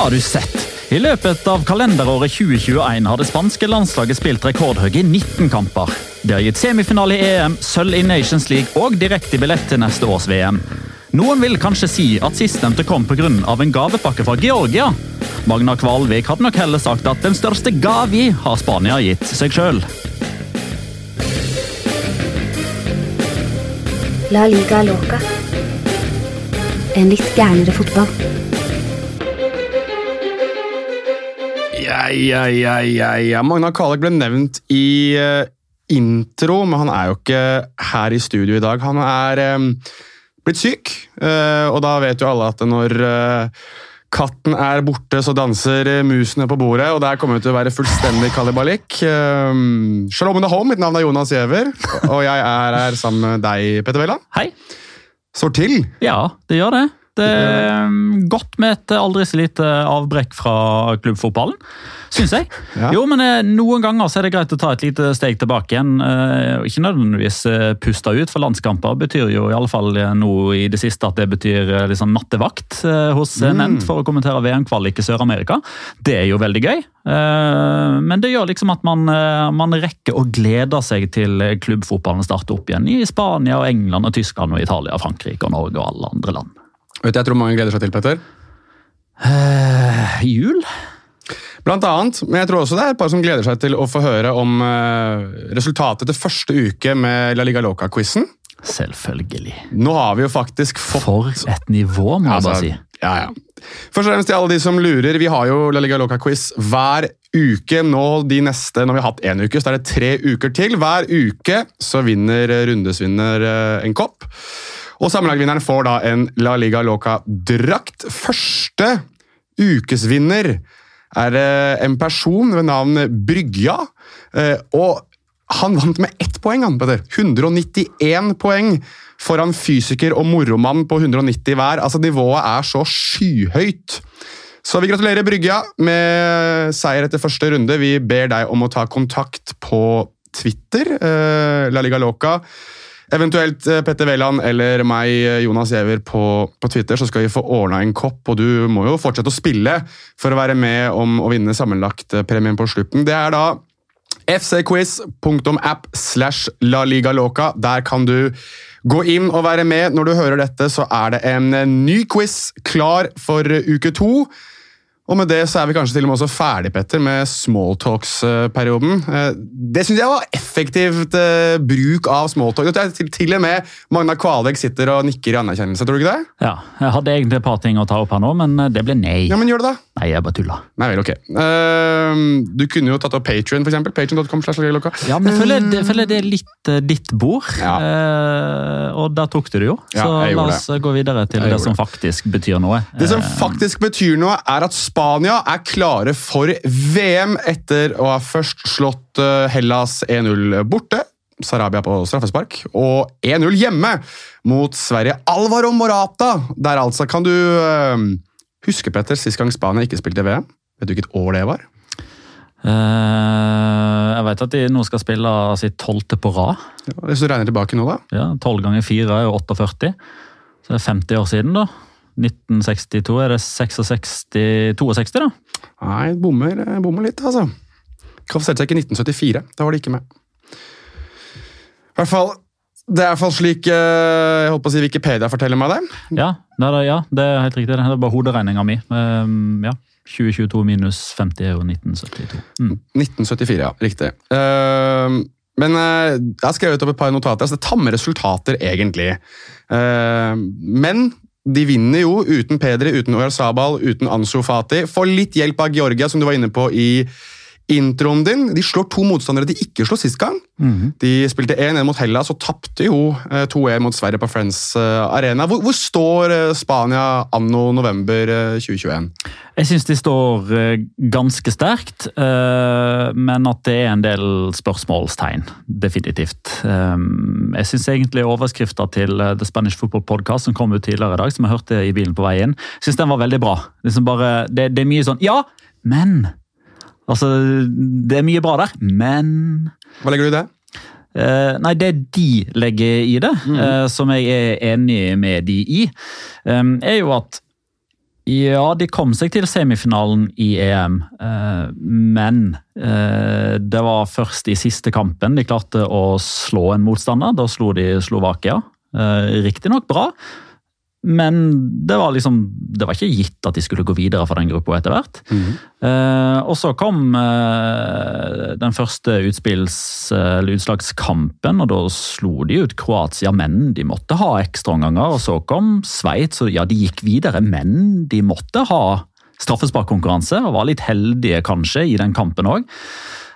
Har du sett? I løpet av kalenderåret 2021 har det spanske landslaget spilt rekordhøye 19 kamper. Det har gitt semifinale i EM, sølv i Nations League og direkte billett til neste års VM. Noen vil kanskje si at sistnevnte kom pga. en gavepakke fra Georgia. Magna Kvalvik hadde nok heller sagt at den største gavi har Spania gitt seg sjøl. La liga loca. En litt gærnere fotball. Ai, ai, ai. ja. Magna Kalek ble nevnt i uh, intro, men han er jo ikke her i studio i dag. Han er um, blitt syk, uh, og da vet jo alle at når uh, katten er borte, så danser musene på bordet, og der kommer det til å være fullstendig kalibalikk. Um, Shalom home, mitt navn er Jonas Giæver, og jeg er her sammen med deg, Petter Wæland. Hei. Står til. Ja, det gjør det. Er um, godt med et aldri så lite avbrekk fra klubbfotballen, syns jeg. Ja. Jo, men eh, Noen ganger så er det greit å ta et lite steg tilbake igjen. eh, Ikke nødvendigvis eh, puste ut, for landskamper betyr jo i alle fall noe nå i det siste at det betyr eh, liksom nattevakt eh, hos mm. Nent for å kommentere VM-kvalik i Sør-Amerika. Det er jo veldig gøy, eh, men det gjør liksom at man, eh, man rekker å glede seg til eh, klubbfotballen starter opp igjen i Spania, og England, og Tyskland, og Italia, Frankrike, og Norge og alle andre land. Vet du, jeg tror mange gleder seg til, Petter. Uh, jul? Blant annet, men jeg tror også det er et par som gleder seg til å få høre om uh, resultatet til første uke med La Liga Loca-quizen. Selvfølgelig. Nå har vi jo faktisk fått For et nivå, må jeg bare si. ja, ja. Først og fremst til alle de som lurer, vi har jo La Liga Loca-quiz hver uke. Nå de neste, når vi har hatt én uke, så er det tre uker til. Hver uke så vinner rundesvinner eh, en kopp. Og sammenlagtvinneren får da en La Liga Loca-drakt. Første ukesvinner er eh, en person ved navn Brygja. eh, Og han vant med ett poeng, han, Petter. 191 poeng foran fysiker og moromann på 190 hver. Altså, Nivået er så skyhøyt. Så vi gratulerer Brygja med seier etter første runde. Vi ber deg om å ta kontakt på Twitter, eh, La Liga Loca. Eventuelt eh, Petter Wæland eller meg, eh, Jonas Giæver, på, på Twitter, så skal vi få ordna en kopp. Og du må jo fortsette å spille for å være med om å vinne sammenlagtpremien på slutten. Det er da fcquiz.app slash la liga loca. Der kan du gå inn og være med. Når du hører dette, så er det en ny quiz klar for uke to. Og med det så er vi kanskje til og med også ferdig, Petter, med smalltalks-perioden. Eh, Det syns jeg var effektivt eh, bruk av smalltalk. Til, og med Magna Kvalvik sitter og nikker i anerkjennelse, tror du ikke det? Ja, Jeg hadde egentlig et par ting å ta opp her nå, men eh, det ble nei. Ja, men gjør det, da. Nei, jeg bare tulla. Nei vel, ok. Eh, du kunne jo tatt opp Patrion, slash Lilleklokka. Ja, men jeg føler, jeg føler det er litt ditt bord, Ja. og der tok du det jo. Så ja, la oss det. gå videre til Jeg det som som faktisk betyr noe. Det som faktisk betyr noe, er at Spania er klare for VM etter å ha først slått eh, Hellas 1-0 borte. Sarabia på straffespark. Og 1-0 hjemme mot Sverige. Alvaro Morata! Der altså. Kan du eh, huske, Petter, sist gang Spania ikke spilte VM? Vet du hvilket år det var? Uh, jeg vet at de nå skal spille sitt tolvte på rad. Hvis du regner tilbake nå, da. Ja, 12 ganger 4 er jo 48. Så det er 50 år siden, da. 1962 er det 66 62, da. Nei, bommer, bommer litt, altså. Kvalifiserte seg ikke i 1974. Da var de ikke med. I hvert fall, Det er i hvert fall slik eh, jeg holdt på å si Wikipedia forteller meg det. Ja, det er, ja, det er helt riktig. Det er bare hoderegninga mi. Um, ja. 2022 minus 50 er jo 1972. Mm. 1974, ja. Riktig. Uh, men uh, jeg har skrevet opp et par notater. altså Det er tamme resultater, egentlig. Uh, men de vinner jo uten Pedri, uten Oyarzabal, uten Ansu Fati. Får litt hjelp av Georgia, som du var inne på i introen din. De slår to motstandere de ikke slo sist gang. De spilte 1-1 mot Hellas og tapte jo eh, 2-1 mot Sverige på Friends eh, Arena. Hvor, hvor står eh, Spania anno november eh, 2021? Jeg syns de står eh, ganske sterkt, eh, men at det er en del spørsmålstegn. Definitivt. Jeg syns egentlig overskrifta til eh, The Spanish Football Podcast som kom ut tidligere i dag, som jeg hørte i bilen på vei inn, synes den var veldig bra. Liksom bare, det, det er mye sånn Ja, men! Altså, det er mye bra der, men Hva legger du i det? Uh, nei, det de legger i det, eh, som jeg er enig med de i, um, er jo at ja, de kom seg til semifinalen i EM, men det var først i siste kampen de klarte å slå en motstander. Da slo de Slovakia. Riktignok bra, men det var liksom Det var ikke gitt at de skulle gå videre fra den gruppa etter hvert. Eh, og så kom eh, den første utspils, utslagskampen, og da slo de ut Kroatia, men de måtte ha ekstraomganger. Og så kom Sveits, og ja, de gikk videre, men de måtte ha straffesparkkonkurranse, og var litt heldige kanskje i den kampen òg.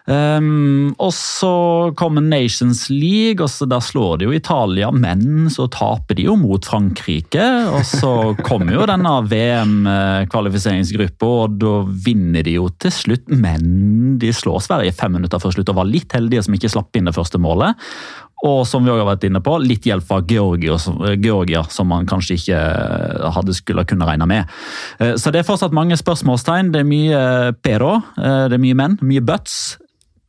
Um, og så kommer Nations League, og så der slår de jo Italia, men så taper de jo mot Frankrike. Og så kommer jo denne VM-kvalifiseringsgruppa, og da vinner de jo til slutt, men de slår Sverige fem minutter før slutt og var litt heldige som ikke slapp inn det første målet. Og som vi også har vært inne på, litt hjelp fra Georgia, Georgia som man kanskje ikke hadde skulle kunne regne med. Eh, Så det er fortsatt mange spørsmålstegn. Det er mye pero, eh, det er mye menn, mye buts.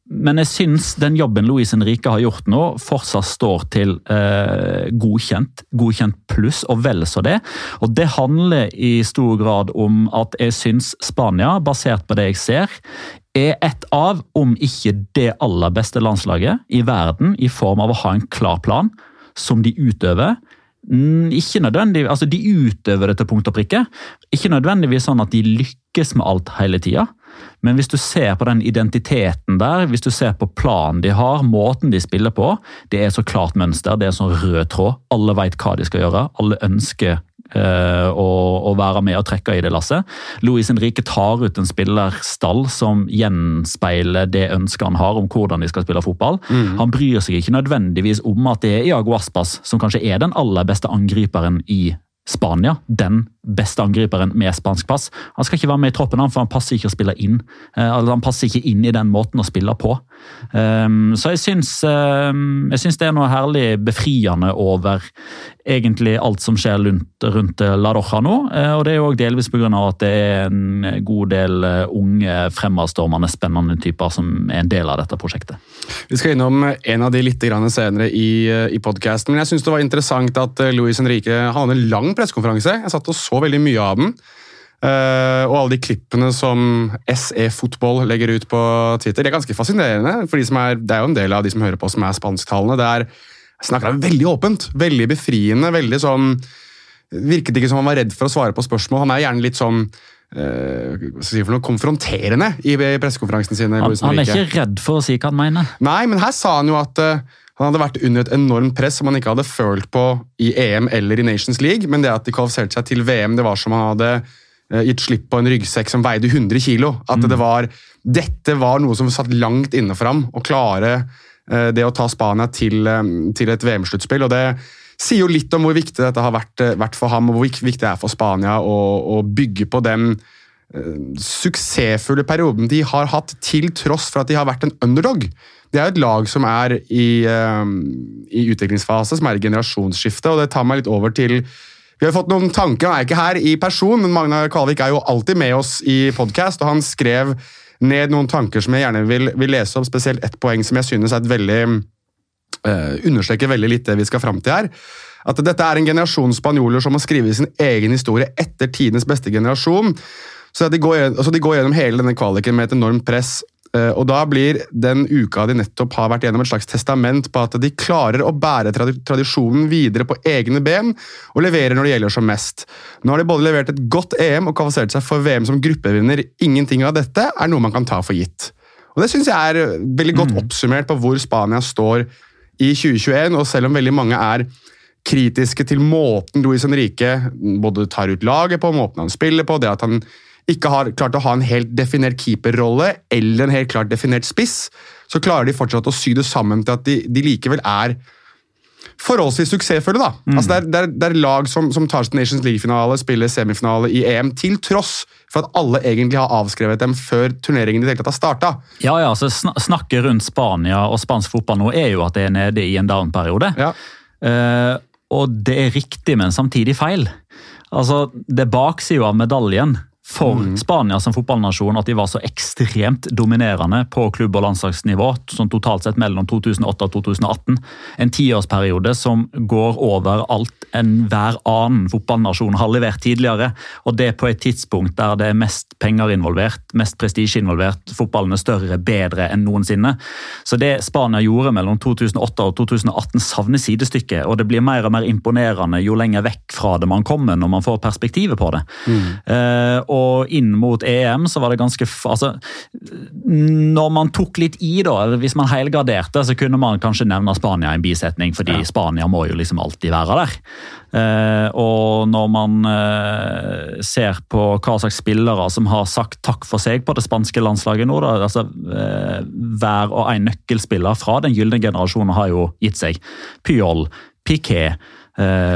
Men jeg syns den jobben Louise Henrique har gjort nå, fortsatt står til eh, godkjent, godkjent pluss, og vel så det. Og det handler i stor grad om at jeg syns Spania, basert på det jeg ser, er et av, om ikke det aller beste landslaget i verden, i form av å ha en klar plan som de utøver. Ikke nødvendig, altså De utøver det til punkt og prikke. Ikke nødvendigvis sånn at de lykkes med alt hele tida. Men hvis du ser på den identiteten der, hvis du ser på planen de har, måten de spiller på, det er så klart mønster, det er sånn rød tråd. Alle veit hva de skal gjøre. Alle ønsker eh, å, å være med og trekke i det lasset. Louis Henrique tar ut en spillerstall som gjenspeiler det ønsket han har om hvordan de skal spille fotball. Han bryr seg ikke nødvendigvis om at det er Iago Aspas som kanskje er den aller beste angriperen i Spania. Den beste angriperen med spansk pass. Han skal ikke være med i troppen, han, for han passer ikke å spille inn. Eh, altså, han passer ikke inn i den måten å spille på. Um, så jeg syns, um, jeg syns det er noe herlig befriende over egentlig alt som skjer rundt, rundt La Roja nå. Eh, og det er jo delvis pga. at det er en god del eh, unge, fremadstormende, spennende typer som er en del av dette prosjektet. Vi skal innom en av de litt senere i, i podcasten, men jeg synes det var interessant at Luis Henrique hadde en lang pressekonferanse. Jeg satt og så veldig mye av den. Uh, og alle de klippene som SE Fotball legger ut på Twitter, det er ganske fascinerende. for de som er, Det er jo en del av de som hører på som er spansktalende. Det er snakker han veldig åpent, veldig befriende. veldig sånn, Virket ikke som han var redd for å svare på spørsmål. Han er gjerne litt sånn si for noe, konfronterende i pressekonferansene sine. Han, han er ikke redd for å si hva han mener. Nei, men her sa han jo at eh, han hadde vært under et enormt press som han ikke hadde følt på i EM eller i Nations League, men det at de kvalifiserte seg til VM, det var som han hadde eh, gitt slipp på en ryggsekk som veide 100 kilo. At det var, dette var noe som satt langt inne for ham, å klare eh, det å ta Spania til, eh, til et VM-sluttspill. og det sier jo litt om hvor viktig dette har vært, vært for ham, og hvor viktig det er for Spania å, å bygge på den suksessfulle perioden de har hatt, til tross for at de har vært en underdog. Det er et lag som er i, eh, i utviklingsfase, som er i generasjonsskifte, og det tar meg litt over til vi har fått noen tanker, Han er ikke her i person, men Magna Kvalvik er jo alltid med oss i podkast, han skrev ned noen tanker som jeg gjerne vil, vil lese opp, spesielt ett poeng som jeg synes er et veldig eh, understreker veldig litt det vi skal fram til her. At dette er en generasjon spanjoler som må skrive sin egen historie etter tidenes beste generasjon. Så de, går, altså de går gjennom hele denne kvaliken med et enormt press. Eh, Og da blir den uka de nettopp har vært gjennom et slags testament på at de klarer å bære tradisjonen videre på egne ben og leverer når det gjelder som mest. Nå har de både levert et godt EM og kvalifisert seg for VM som gruppevinner. Ingenting av dette er noe man kan ta for gitt. Og Det syns jeg er veldig godt oppsummert på hvor Spania står i 2021. Og selv om veldig mange er kritiske til måten Luis Henrique både tar ut laget på, måten han spiller på, det at han ikke har klart å ha en helt definert keeperrolle eller en helt klart definert spiss, så klarer de fortsatt å sy det sammen til at de, de likevel er forholdsvis suksessfulle. da. Altså det, er, det, er, det er lag som, som tar sin Nations League-finale, spiller semifinale i EM, til tross for at alle egentlig har avskrevet dem før turneringen i det hele tatt har starta. Ja, ja, så sn- Snakket rundt Spania og spansk fotball nå er jo at det er nede i en down-periode. Ja. Uh, og det er riktig, men samtidig feil. Altså, Det er baksida av medaljen for Spania som fotballnasjon at de var så ekstremt dominerende på klubb- og landslagsnivå sånn totalt sett mellom 2008 og 2018. En tiårsperiode som går over alt enhver annen fotballnasjon har levert tidligere. Og det på et tidspunkt der det er mest penger involvert, mest prestisje involvert, fotballen er større, bedre enn noensinne. Så det Spania gjorde mellom 2008 og 2018 savner sidestykket. og det blir mer og mer imponerende jo lenger vekk fra det man kommer når man får perspektivet på det. Eh, og inn mot EM så var det ganske altså, Når man tok litt i, da, eller hvis man helgarderte, så kunne man kanskje nevne Spania i en bisetning, fordi Spania må jo liksom alltid være der. Eh, og når man eh, ser på hva slags spillere som har sagt takk for seg på det spanske landslaget nå, da, altså eh, hver og en nøkkelspiller fra den gylne generasjonen har jo gitt seg. Pyol, Piquet,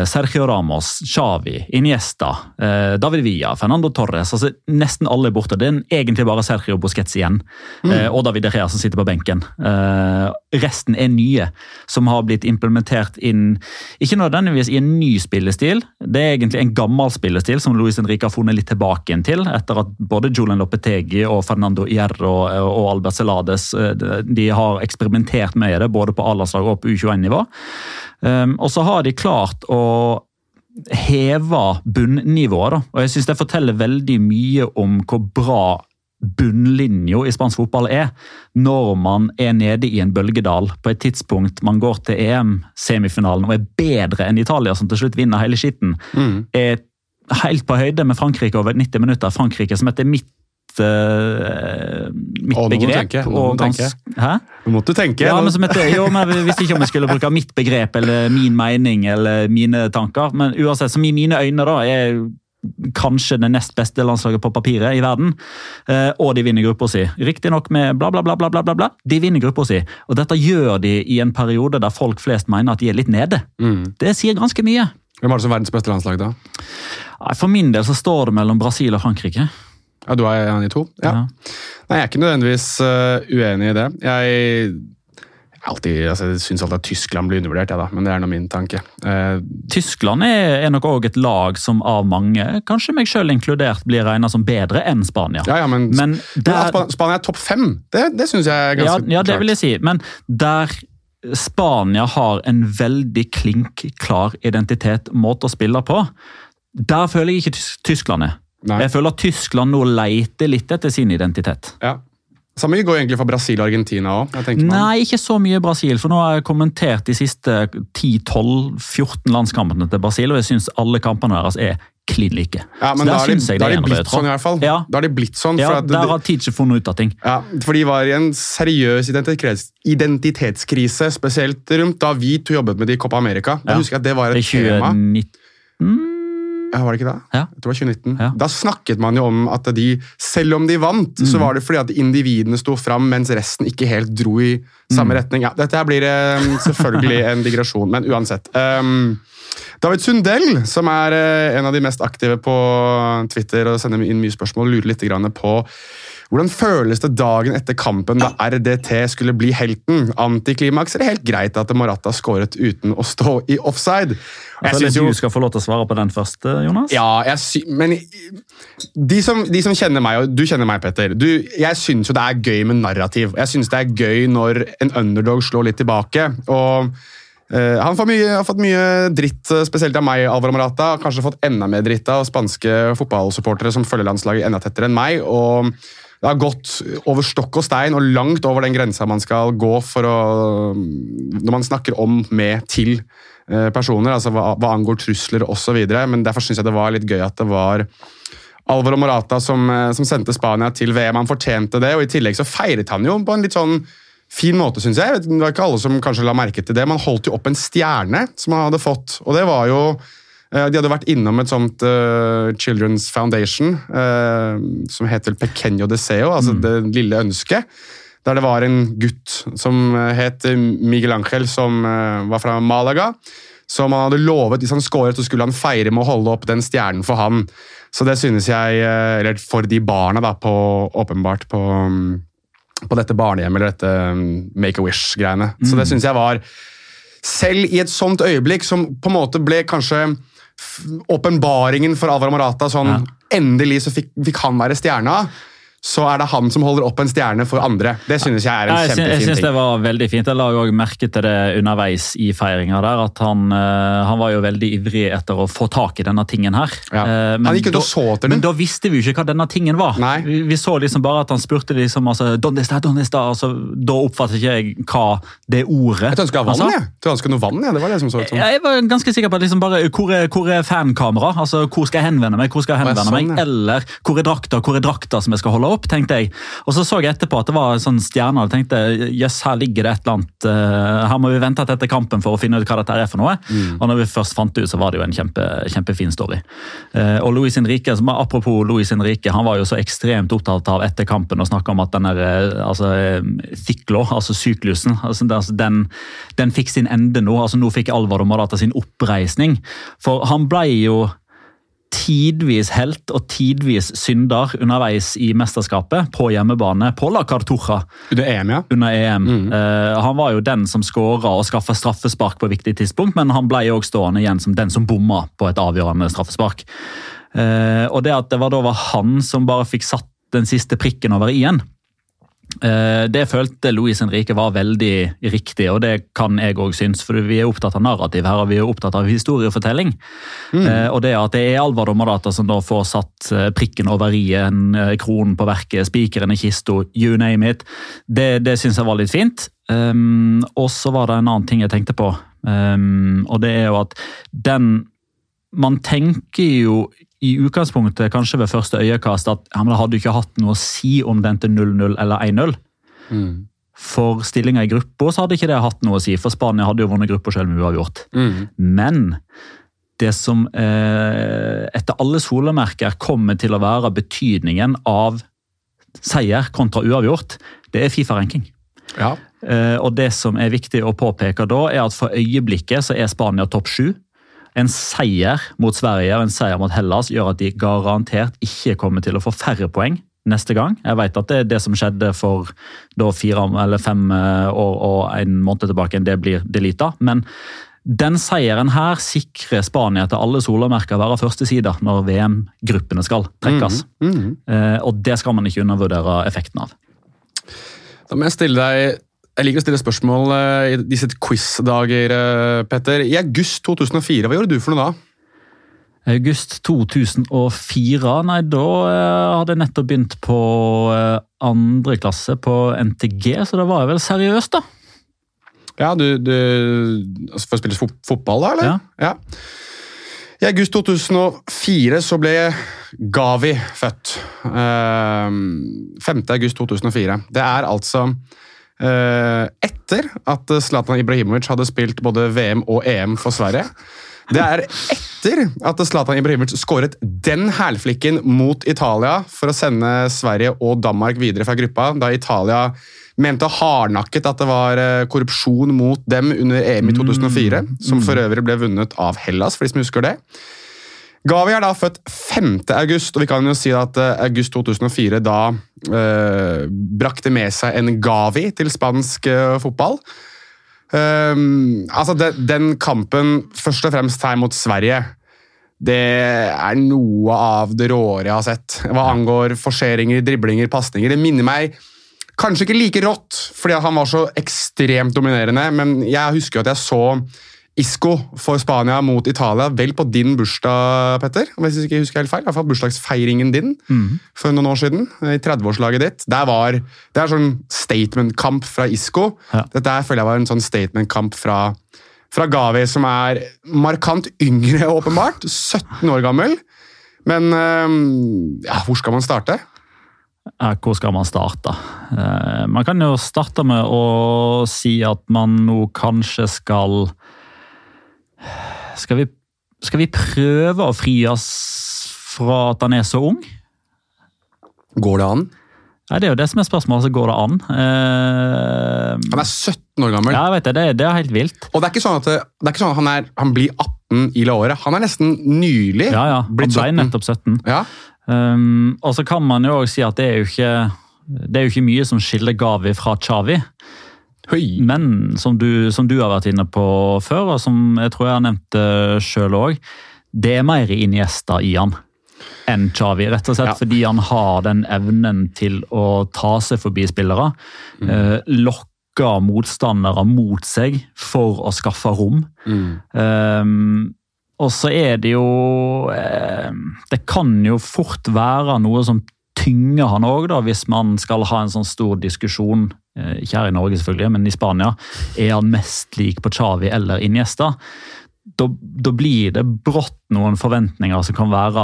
Sergio Ramos, Xavi, Iniesta, eh, David Villa, Fernando Torres. altså Nesten alle er borte. Det er egentlig bare Sergio Busquets igjen. mm. og David Rea som sitter på benken. Eh, resten er nye, som har blitt implementert inn Ikke nødvendigvis i en ny spillestil, det er egentlig en gammel spillestil som Luis Henrique har funnet litt tilbake igjen til, etter at både Julian Lopetegi og Fernando Hierro og Albert Celades eh, de- har eksperimentert med det, både på A-landslag og på U21-nivå. Um, og så har de klart å heve bunnivået, da. Og jeg syns det forteller veldig mye om hvor bra bunnlinja i spansk fotball er, når man er nede i en bølgedal på et tidspunkt man går til EM-semifinalen og er bedre enn Italia, som til slutt vinner hele skitten. Er helt på høyde med Frankrike over 90 minutter. Frankrike som etter mitt eh, mitt Å, nå må du begrep tenke, og tenke. Hæ? Nå måtte du tenke. Ja, men som et, jo, men Jeg visste ikke om jeg skulle bruke mitt begrep eller min mening eller mine tanker. Men uansett, som i mine øyne da, er kanskje det nest beste landslaget på papiret i verden. Eh, og de vinner gruppa si. Riktignok med bla, bla, bla, bla, bla, bla, bla. De vinner gruppa si. Og dette gjør de i en periode der folk flest mener at de er litt nede. Mm. Det sier ganske mye. Hvem er det som verdens beste landslag, da? For min del så står det mellom Brasil og Frankrike. Ja, Du er en i to? Ja. Ja. Nei, Jeg er ikke nødvendigvis uh, uenig i det. Jeg alltid, altså, jeg syns alltid at Tyskland blir undervurdert, ja, da, men det er nå min tanke. Uh, Tyskland er, er nok òg et lag som av mange, kanskje meg sjøl inkludert, blir regna som bedre enn Spania. ja, ja, men, Men men der- at Spania er topp fem, det, det syns jeg er Ja, ganske ja, det klart. vil jeg si. Men der Spania har en veldig klink-klar identitet, måte å spille på, der føler jeg ikke Tyskland er. Nei. Jeg føler at Tyskland nå leiter litt etter sin identitet. Ja. Samme går egentlig for Brasil og Argentina òg. Nei, ikke så mye Brasil, for nå har jeg kommentert de siste 10-12-14 landskampene til Brasil, og jeg syns alle kampene deres er klin like. Ja, men da har de, de blitt sånn, i hvert fall. Ja, Da har de blitt sånn, ja at der har Teacher funnet ut av ting. Ja, for de var i en seriøs identitets identitetskrise, spesielt rundt da vi to jobbet med det i Copa America. Da Ja. husker jeg at det var et et tema. 2019 Ja, var det ikke det? Ja. Jeg tror det var 2019. Ja. Da snakket man jo om at de, selv om de vant, Mm. så var det fordi at individene sto fram, mens resten ikke helt dro i samme Mm. retning. Ja, dette her blir eh, selvfølgelig en digresjon, men uansett. Um, David Sundell, som er eh, en av de mest aktive på Twitter og sender inn mye spørsmål, lurer litt på hvordan føles det dagen etter kampen da RDT skulle bli helten? Antiklimaks eller helt greit at Morata skåret uten å stå i offside? Jeg Altså, jo- du skal få lov til å svare på den først, Jonas. ja, sy men de som, de som kjenner meg, og du kjenner meg, Petter du, Jeg syns jo det er gøy med narrativ. Jeg syns det er gøy når en underdog slår litt tilbake. og eh, han får mye, har fått mye dritt, eh, spesielt av meg, Alvaro Morata. Kanskje fått enda mer dritt av spanske fotballsupportere som følger landslaget enda tettere enn meg. og det har gått over stokk og stein og langt over den grensa man skal gå for å Når man snakker om med til eh, personer, altså hva, hva angår trusler osv. Men derfor syns jeg det var litt gøy at det var Alvaro Morata som, eh, som sendte Spania til VM. Han fortjente det, og i tillegg så feiret han jo på en litt sånn fin måte, syns jeg. Det var ikke alle som kanskje la merke til det. Man holdt jo opp en stjerne som man hadde fått, og det var jo eh, De hadde vært innom et sånt uh, Children's Foundation uh, som heter Pequeño Deseo, altså det lille ønsket. Der det var en gutt som het Miguel Ángel, som uh, var fra Malaga. Som han hadde lovet hvis han scoret, så skulle han feire med å holde opp den stjernen for han. Så det synes jeg, eller for de barna, da, på, åpenbart på, mm, på dette barnehjemmet eller dette mm, Make-A-Wish-greiene. Så det synes jeg var Selv i et sånt øyeblikk, som på en måte ble kanskje åpenbaringen for Alvaro Morata sånn, Ja. Endelig så fikk, fikk han være stjerna. Så er det han som holder opp en stjerne for andre. Det synes jeg er en jeg kjempefin ting. jeg synes det var veldig fint. Jeg la jo merke til det underveis i feiringa der, at han, eh, han var jo veldig ivrig etter å få tak i denne tingen her. Ja. Eh, men Han gikk ut og så etter Men da visste vi jo ikke hva denne tingen var. Vi, vi så liksom bare at han spurte liksom altså, «Dónde está, dónde está?» altså, Da oppfattet ikke jeg hva det ordet Jeg ønska vann, jeg. Jeg ønsket noe vann, jeg. Det var det som så ut som. Jeg var ganske sikker på at liksom bare, hvor er, hvor er fankamera? Altså, hvor skal jeg henvende meg? Hvor skal jeg henvende henvende sånn, meg? ja. Eller hvor er drakta hvor er drakta som jeg skal holde opp? tenkte jeg. Og Så så jeg etterpå at det var en sånn stjerne. og tenkte, jøss, her ligger det et eller annet. eh, her må vi vente til etter kampen for å finne ut hva dette er for noe. Mm. Og når vi først fant det ut, så var det jo en kjempe, kjempefin story. Eh, og Luis Henrique, apropos Luis Henrique, han var jo så ekstremt opptatt av etter kampen å snakke om at den der, eh, altså, eh, altså syklusen, altså, altså, den, den fikk sin ende nå. altså Nå fikk Alvaro Morata sin oppreisning. For han ble jo tidvis helt og tidvis synder underveis i mesterskapet på hjemmebane på La Cartuja Under EM, ja. under EM. Eh, han var jo den som skåra og skaffa straffespark på viktig tidspunkt, men han ble jo stående igjen som den som bomma på et avgjørende straffespark. Uh, og det at det var da var han som bare fikk satt den siste prikken over i-en, Det følte Louis Henrique var veldig riktig, og det kan jeg òg synes. For vi er opptatt av narrativ her, og vi er opptatt av historiefortelling. Mm. Og det at det er Alvar Morata som da får satt eh, prikken over i-en, eh, kronen på verket, spikeren i kista, you name it, det, det syns jeg var litt fint. Um, og så var det en annen ting jeg tenkte på, um, og det er jo at den man tenker jo i utgangspunktet kanskje ved første øyekast at ja, men det hadde jo ikke hatt noe å si om den til 0-0 eller 1-0. For stillinga i gruppa så hadde ikke det hatt noe å si, for Spania hadde jo vunnet gruppa selv med uavgjort. Men det som eh, etter alle solemerker kommer til å være betydningen av seier kontra uavgjort, det er Fifa-ranking. ja. Eh, og det som er viktig å påpeke da, er at for øyeblikket så er Spania topp sju. En seier mot Sverige og en seier mot Hellas gjør at de garantert ikke kommer til å få færre poeng neste gang. Jeg vet at det er det som skjedde for da fire eller fem eh, år og en måned tilbake, det blir delita. Men den seieren her sikrer Spania til alle solemerker være førstesida når VM-gruppene skal trekkes. Eh, og det skal man ikke undervurdere effekten av. Da må jeg stille deg Jeg liker å stille spørsmål eh, i disse quiz-dager, eh, Petter. I august 2004, hva gjorde du for noe da? August 2004, nei da eh, hadde jeg nettopp begynt på andre klasse på NTG, så da var jeg vel seriøs, da. Ja, du, du altså For å spille fotball, da, eller? Ja. ja. I august 2004 så ble Gavi født. Eh, 5. august 2004. Det er altså etter at Zlatan Ibrahimovic hadde spilt både VM og EM for Sverige. Det er etter at Zlatan Ibrahimovic skåret den hælflikken mot Italia for å sende Sverige og Danmark videre fra gruppa, da Italia mente hardnakket at det var eh, korrupsjon mot dem under EM i 2004, som for øvrig ble vunnet av Hellas, for de som husker det. Gavi er da født 5. august, og vi kan jo si at eh, august 2004 da eh, brakte med seg en Gavi til spansk eh, fotball. Um, altså, den, den kampen, først og fremst her mot Sverige, det er noe av det råere jeg har sett. Hva angår forseringer, driblinger, pasninger. Det minner meg kanskje ikke like rått, fordi han var så ekstremt dominerende, men jeg husker jo at jeg så Isco for Spania mot Italia, vel på din bursdag, Petter. Hvis jeg ikke husker helt feil, i hvert fall bursdagsfeiringen din for noen år siden. I 30-årslaget ditt. Var, det er sånn statement-kamp fra Isco. Ja. Dette her føler jeg var en sånn statement-kamp fra, fra Gavi, som er markant yngre, åpenbart. 17 år gammel. Men ja, hvor skal man starte? Hvor skal man starte? Eh, Man kan jo starte med å si at man nå kanskje skal Skal vi, skal vi prøve å fri oss fra at han er så ung? Går det an? Ja, Det er jo det som er spørsmålet. Så går det an? Uh, Han er 17 år gammel. ja, jeg vet det. Det, er- det helt vilt. Og det er ikke sånn at, ikke sånn at han, er, han blir 18 i året. Han er nesten nylig Ja, ja. Han blitt ble nettopp 17. Ja. Um, og så kan man jo også si at det er jo ikke det er jo ikke mye som skiller Gavi fra Chavi. Høy. Men som du, som du har vært inne på før, og som jeg tror jeg har nevnt det sjøl òg, det er mer Iniesta i han enn Chavi. Rett og slett Ja. fordi han har den evnen til å ta seg forbi spillere. Mm. Eh, lokke motstandere mot seg for å skaffe rom. Mm. Eh, og så er det jo eh, Det kan jo fort være noe som tynger han òg, hvis man skal ha en sånn stor diskusjon. eh, Ikke her i Norge, selvfølgelig, men i Spania. Er han mest lik på Chavi eller Iniesta? Da, da blir det brått noen forventninger som kan være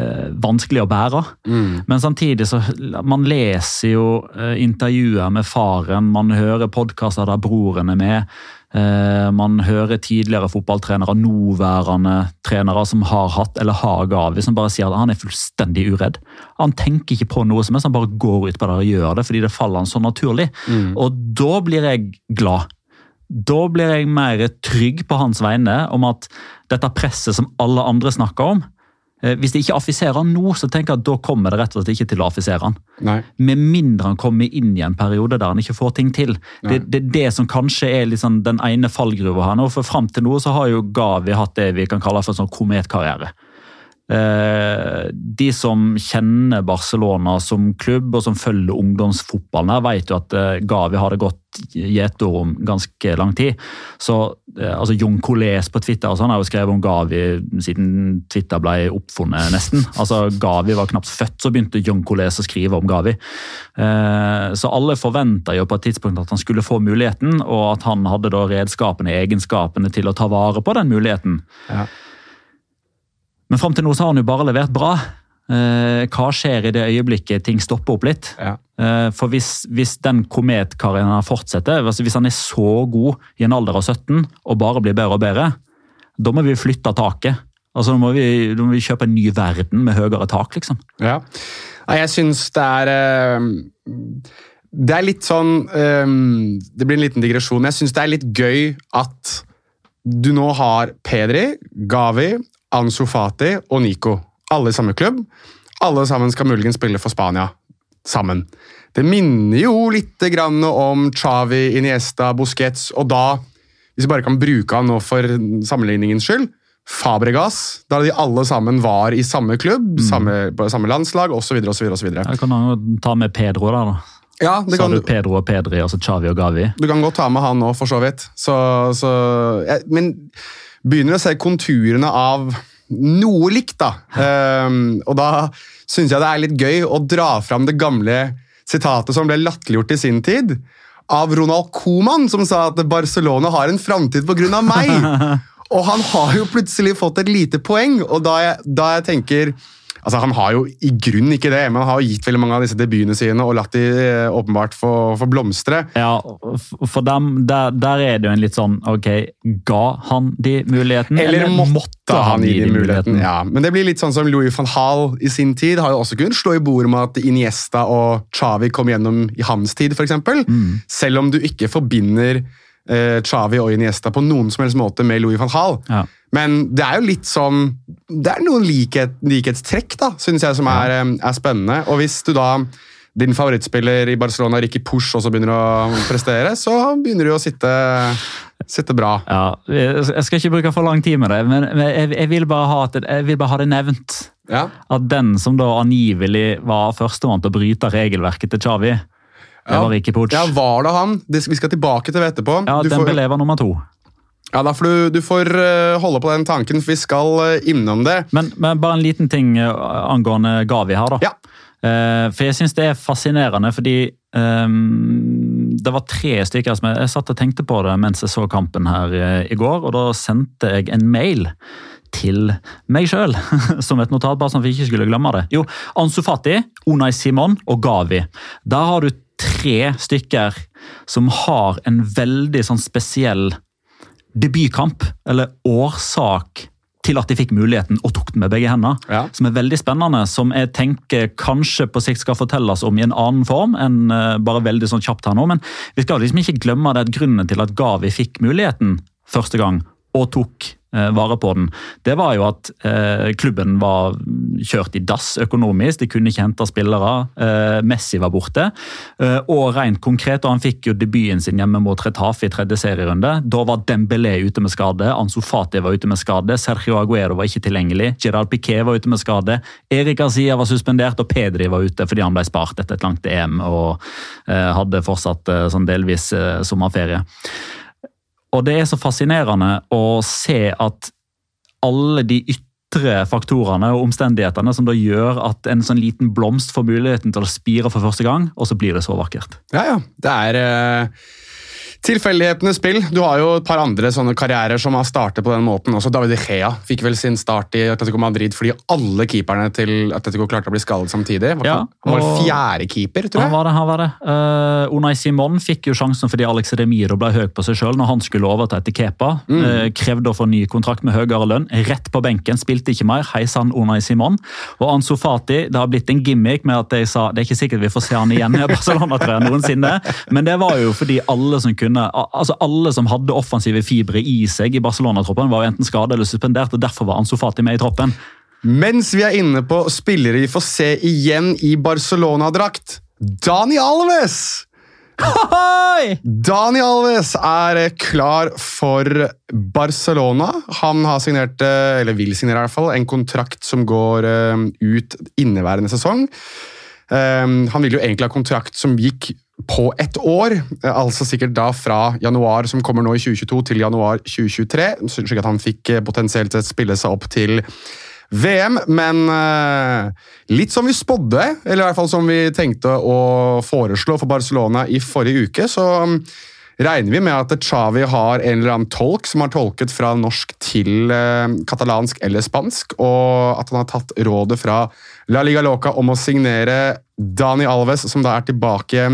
eh, vanskelig å bære. Mm. Men samtidig så man leser jo eh, intervjuer med faren, man hører podkaster der broren er med. Eh, man hører tidligere fotballtrenere, nåværende trenere som har hatt eller har Gavi, som bare sier at han er fullstendig uredd. Han tenker ikke på noe som helst, han bare går ut på det og gjør det fordi det faller han så naturlig. Og da blir jeg glad. Da blir jeg mer trygg på hans vegne om at dette presset som alle andre snakker om, hvis de ikke affiserer han nå, så tenker jeg at da kommer det rett og slett ikke til å affisere han. Nei. Med mindre han kommer inn i en periode der han ikke får ting til. Det det, er det som kanskje er liksom den ene fallgruva her nå. For fram til nå så har jo Gavi hatt det vi kan kalle for en sånn kometkarriere. Eh, de som kjenner Barcelona som klubb og som følger ungdomsfotballen, her vet jo at eh, Gavi har det gått gjetord om ganske lang tid. Så eh, altså Jon Coles på Twitter og sånn har jo skrevet om Gavi siden Twitter ble oppfunnet, nesten. Altså Gavi var knapt født, så begynte Jon Coles å skrive om Gavi. Så alle forventa jo på et tidspunkt at han skulle få muligheten, og at han hadde da redskapene, egenskapene til å ta vare på den muligheten. Ja. Men fram til nå så har han jo bare levert bra. Eh, hva skjer i det øyeblikket ting stopper opp litt? Ja. Eh, for hvis, hvis den kometkarrieren fortsetter, altså hvis han er så god i en alder av 17 og bare blir bedre og bedre, da må vi flytte taket. Altså, da må vi, da må vi kjøpe en ny verden med høyere tak, liksom. Ja. Jeg syns det er eh, Det er litt sånn Det blir en liten digresjon. Jeg syns det er litt gøy at du nå har Pedri, Gavi, Ansu Fati og Nico. Alle i samme klubb. Alle sammen skal muligens spille for Spania sammen. Det minner jo litt grann om Chavi, Iniesta, Busquets, og da, hvis vi bare kan bruke han nå for sammenligningens skyld, Fabregas, da de alle sammen var i samme klubb, samme, på samme landslag osv. Jeg kan jo ta med Pedro da. da. Ja, det Sa kan, du Pedro og Pedri, altså Chavi og Gavi? du kan godt ta med han nå, for så vidt. Så, så, ja, men begynner å se konturene av noe likt, da. Um, og da syns jeg det er litt gøy å dra fram det gamle sitatet som ble latterliggjort i sin tid. Av Ronald Koeman, som sa at Barcelona har en framtid pga. meg. Og han har jo plutselig fått et lite poeng, og da jeg, da jeg tenker Altså, Han har jo i grunn ikke det, men han har jo gitt veldig mange av disse debutene sine og latt de eh, åpenbart få, få blomstre. Ja, for dem, der, der er det jo en litt sånn Ok, ga han de muligheten? Eller måtte han gi de muligheten? Ja, Men det blir litt sånn som Louis van Hall i sin tid har jo også kunnet slå i bordet med at Iniesta og Xavi kom gjennom i hans tid, f.eks. Mm. Selv om du ikke forbinder eh, Xavi og Iniesta på noen som helst måte med Louis van Hall. Ja. Men det er jo litt sånn Det er noen likhet, likhetstrekk, da, syns jeg, som er, eh, er spennende. Og hvis du da din favorittspiller i Barcelona, Ricky Push, også begynner å prestere, så begynner du å sitte, sitte bra. Ja, Jeg skal ikke bruke for lang tid med det, men jeg, jeg, vil bare ha det- jeg vil bare ha det nevnt. Ja. At den som da angivelig var førstemann til å bryte regelverket til Xavi, det var Ricky Pooch. Ja, var det han? Vi skal tilbake til det etterpå. Ja, Du får- nummer to. Ja, da får du, du får eh, holde på den tanken, for vi skal eh, innom det. Men, men bare en liten ting eh, angående Gavi her, da. Ja. For jeg syns det er fascinerende, fordi um, det var tre stykker som jeg, jeg satt og tenkte på det mens jeg så kampen her i går, og da sendte jeg en mail til meg sjøl, som et notat, bare sånn at vi ikke skulle glemme det. Jo, Ansu Fati, Unai Simon og Gavi. Der har du tre stykker som har en veldig sånn spesiell debutkamp, eller årsak til at de fikk muligheten og tok den med begge hendene. Ja. Som er veldig spennende, som jeg tenker kanskje på sikt skal fortelles om i en annen form enn eh, bare veldig sånn kjapt her nå. Men vi skal liksom ikke glemme det at grunnen til at Gavi fikk muligheten første gang og tok vare på den, det var jo at eh, klubben var kjørt i dass økonomisk. De kunne ikke hente spillere. Eh, Messi var borte. Eh, og rent konkret, og han fikk jo debuten sin hjemme mot Retafe i tredje serierunde. Da var Dembélé ute med skade, Ansu Fati var ute med skade, Sergio Aguero var ikke tilgjengelig, Gerard Piquet var ute med skade, Erik Azia var suspendert, og Pedri var ute fordi han ble spart etter et langt EM og eh, hadde fortsatt eh, sånn delvis eh, sommerferie. Og det er så fascinerende å se at alle de ytre faktorene og omstendighetene som da gjør at en sånn liten blomst får muligheten til å spire for første gang, og så blir det så vakkert. Ja, ja. Det er eh, tilfeldighetenes spill. Du har jo et par andre sånne karrierer som har startet på den måten. Også David Gea fikk vel sin start i Atletico Madrid fordi alle keeperne til Atletico klarte å bli skadet samtidig. Var- Ja, han var og- fjerde keeper, tror Han jeg. var det, han var det. Uh, Unai Simon fikk jo sjansen fordi Alex Remiro ble høy på seg sjøl når han skulle overta etter Kepa. Eh, krevde å få ny kontrakt med høyere lønn. Rett på benken, spilte ikke mer. Hei sann, Unai Simon. Og Ansu Fati, det har blitt en gimmick med at jeg sa det er ikke sikkert vi får se han igjen i Barcelona tror jeg, noensinne. Men det var jo fordi alle som kunne, al- altså alle som hadde offensive fibre i seg i Barcelona-troppen, var jo enten skadet eller suspendert, og derfor var Ansu Fati med i troppen. Mens vi er inne på spillere vi får se igjen i Barcelona-drakt. Dani Alves! Hoi! Dani Alves er eh, klar for Barcelona. Han har signert, eh, eller vil signere i hvert fall, en kontrakt som går eh, ut inneværende sesong. Han ville jo egentlig ha kontrakt som gikk på ett år, eh, altså sikkert da fra januar som kommer nå i 2022 til januar 2023, slik at han fikk eh, potensielt sett spille seg opp til VM, men eh, litt som vi spådde, eller i hvert fall som vi tenkte å foreslå for Barcelona i forrige uke, så mm, regner vi med at Xavi har en eller annen tolk som har tolket fra norsk til katalansk eller spansk, og at han har tatt rådet fra La Liga Loca om å signere Dani Alves, som da er tilbake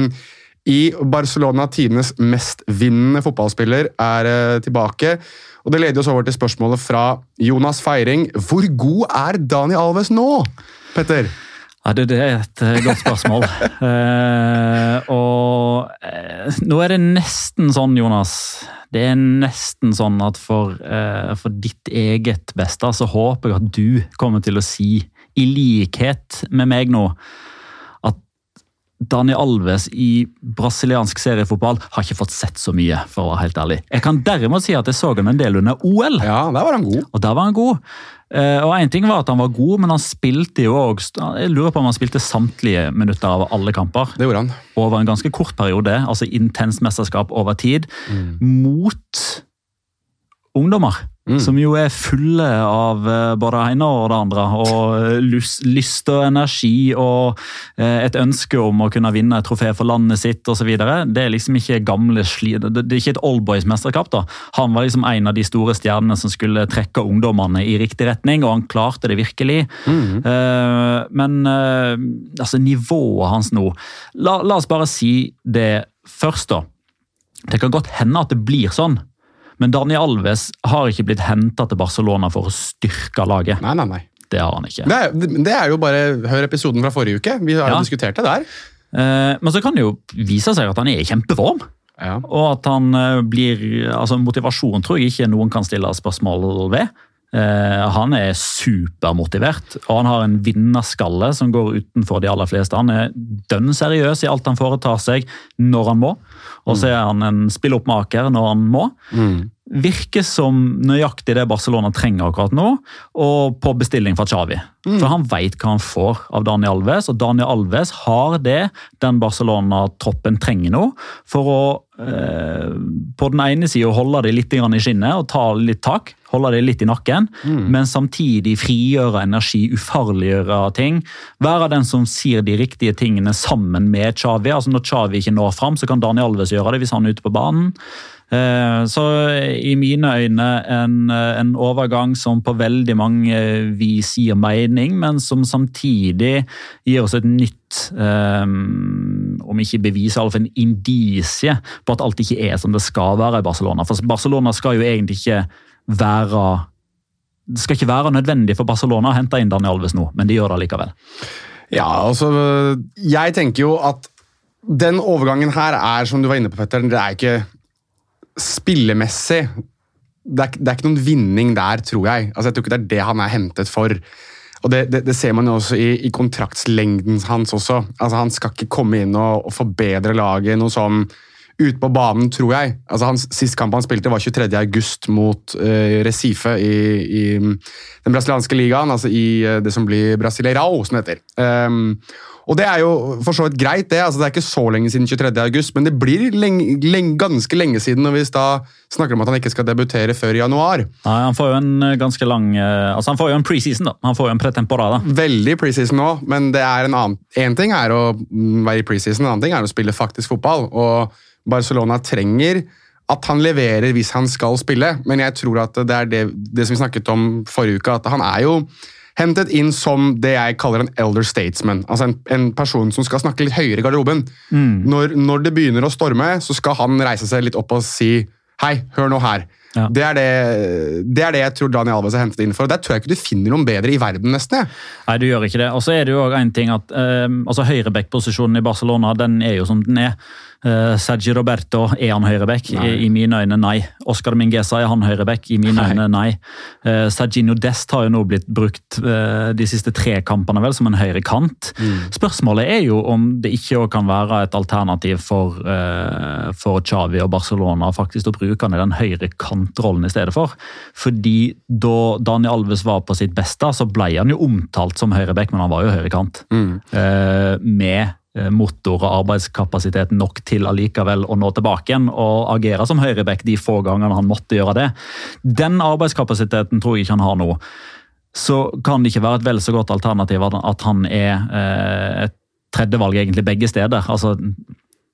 i Barcelona. Tidenes mestvinnende fotballspiller er eh, tilbake. Og Det leder oss over til spørsmålet fra Jonas Feiring. Hvor god er Dani Alves nå, Petter? Ja, det, det er et eh, godt spørsmål. uh, og uh, nå er det nesten sånn, Jonas. Det er nesten sånn at for, uh, for ditt eget beste så håper jeg at du kommer til å si, i likhet med meg nå, at Daniel Alves i brasiliansk seriefotball har ikke fått sett så mye, for å være helt ærlig. Jeg kan derimot si at jeg så ham en del under OL. Ja, der var han god. Og der var han god. Eh, og en ting var at han var god, men han spilte jo òg Jeg lurer på om han spilte samtlige minutter av alle kamper. Det gjorde han. Over en ganske kort periode, altså intenst mesterskap over tid, mot ungdommer. Som jo er fulle av eh, både det ene og det andre. Og eh, lyst, og energi og eh, et ønske om å kunne vinne et trofé for landet sitt osv. Det er liksom ikke gamle sli... Det er ikke et oldboys-mesterskap. da. Han var liksom en av de store stjernene som skulle trekke ungdommene i riktig retning, og han klarte det virkelig. Mm. men altså, nivået hans nå la, la oss bare si det først, da. Det kan godt hende at det blir sånn. Men Dani Alves har ikke blitt henta til Barcelona for å styrke laget. Nei, nei, nei. Det har han ikke. Det er, det er jo bare Hør episoden fra forrige uke. Vi har jo diskutert det der. Eh, Men så kan det jo vise seg at han er i kjempeform. Ja. Og at han eh, blir altså Motivasjon tror jeg ikke noen kan stille spørsmål ved. Eh, han er supermotivert, og han har en vinnerskalle som går utenfor de aller fleste. Han er dønn seriøs i alt han foretar seg når han må, og så er han en spill-opp-maker når han må. Virker som nøyaktig det Barcelona trenger akkurat nå, og på bestilling fra Xavi. For han veit hva han får av Daniel Alves, og Daniel Alves har det den Barcelona-troppen trenger nå for å på den ene sida holde det litt i skinnet og ta litt tak, holde det litt i nakken, men samtidig frigjøre energi, ufarliggjøre ting. Være den som sier de riktige tingene sammen med Xavi. Altså Når Xavi ikke når fram, så kan Daniel Alves gjøre det hvis han er ute på banen. Eh, Så i mine øyne en, en overgang som på veldig mange vis gir mening, men som samtidig gir oss et nytt eh, Om ikke bevis, iallfall en indisie på at alt ikke er som det skal være i Barcelona. For Barcelona skal jo egentlig ikke være Det skal ikke være nødvendig for Barcelona å hente inn Daniel Alves nå, men de gjør det likevel. Ja, altså Jeg tenker jo at den overgangen her er, som du var inne på, Petter, det er ikke spillemessig det er, det er ikke noen vinning der, tror jeg. Altså, jeg tror ikke det er det han er hentet for. Og Det, det, det ser man jo også i, i kontraktslengden hans også. Altså, han skal ikke komme inn og, og forbedre laget noe sånn ute på banen, tror jeg. Altså, hans Sist kamp han spilte, var 23. august mot uh, Recife i, i den brasilianske ligaen. Altså i uh, det som blir Brasileirao, som det heter. Ehm, og det er jo for så vidt greit, det. altså Det er ikke så lenge siden 23. august, men det blir lenge, lenge, ganske lenge siden når vi da snakker om at han ikke skal debutere før i januar. Nei, Han får jo en eh, ganske lang eh, altså Han får jo en preseason, da. Han får jo en pretemporada. Veldig preseason nå, men det er en annen En ting er å mm, være i preseason, en annen ting er å spille faktisk fotball. Og Barcelona trenger at han leverer hvis han skal spille, men jeg tror at det er det, det som vi snakket om forrige uke, at han er jo hentet inn som det jeg kaller en elder statesman. Altså en, en person som skal snakke litt høyere i garderoben. Når, når det begynner å storme, så skal han reise seg litt opp og si Hei, hør nå her. Ja. Det, er det, det er det jeg tror Daniel Alves er hentet inn for. og Der tror jeg ikke du finner noen bedre i verden, nesten. Nei, du gjør ikke det. Og så er det jo òg en ting at eh, altså Høyreback-posisjonen i Barcelona den er jo som den er. Eh, Sergi Roberto, er han høyreback? I, I mine øyne, nei. Oscar Mingueza, er han høyreback? I mine Nei. øyne, nei. Uh, Serginho Dest har jo nå blitt brukt uh, de siste tre kampene vel som en høyre kant. Mm. Spørsmålet er jo om det ikke kan være et alternativ for, uh, for Xavi og Barcelona faktisk å bruke han i den høyre kantrollen i stedet for. Fordi da Daniel Alves var på sitt beste, så ble han jo omtalt som høyreback, men han var jo høyrekant. Eh, med motor og arbeidskapasitet nok til allikevel å nå tilbake igjen og agere som høyreback de få gangene han måtte gjøre det. Den arbeidskapasiteten tror jeg ikke han har nå. Så kan det ikke være et vel så godt alternativ at han er eh, et tredjevalg egentlig begge steder. Altså,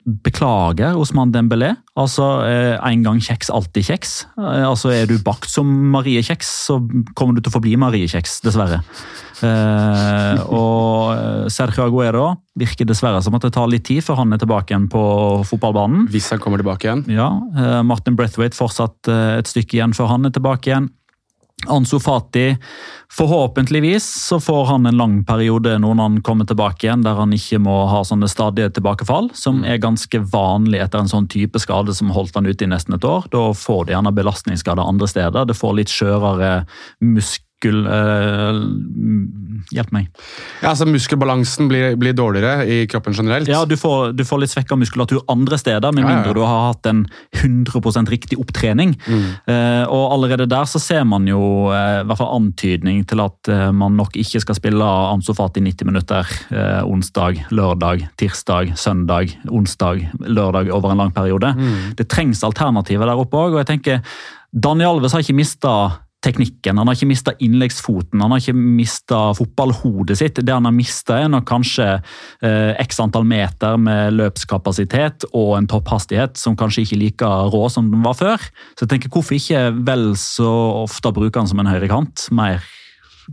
Beklager, Osman Dembélé. Altså, eh, En gang kjeks, alltid kjeks. Eh, altså, Er du bakt som Marie Kjeks, så kommer du til å forbli Marie Kjeks, dessverre. Eh, og eh, Sergio Aguero virker dessverre som at det tar litt tid før han er tilbake igjen på fotballbanen. Hvis han kommer tilbake igjen. Ja, eh, Martin Brethwaite fortsatt eh, et stykke igjen før han er tilbake igjen. Ansu Fati, forhåpentligvis så får han en lang periode nå når han kommer tilbake igjen, der han ikke må ha sånne stadige tilbakefall, som er ganske vanlig etter en sånn type skade som holdt han ute i nesten et år. Da får de gjerne belastningsskader andre steder. Det får litt skjørere muskel... eh, hjelp meg. Ja, altså Muskelbalansen blir, blir dårligere i kroppen generelt. Ja, du får, du får litt svekka muskulatur andre steder, med Ja, ja, ja. mindre du har hatt en 100% riktig opptrening. Eh, og allerede der så ser man jo i hvert fall antydning til at eh, man nok ikke skal spille Amsofat i 90 minutter onsdag, lørdag, tirsdag, søndag, onsdag, lørdag over en lang periode. Det trengs alternativer der oppe òg, og jeg tenker Daniel Alves har ikke mista teknikken, han har ikke mista innleggsfoten, han har ikke mista fotballhodet sitt. Det han har mista, er nok kanskje eh, x antall meter med løpskapasitet og en topphastighet som kanskje ikke er like rå som den var før. Så jeg tenker, hvorfor ikke vel så ofte bruke han som en høyrekant? Mer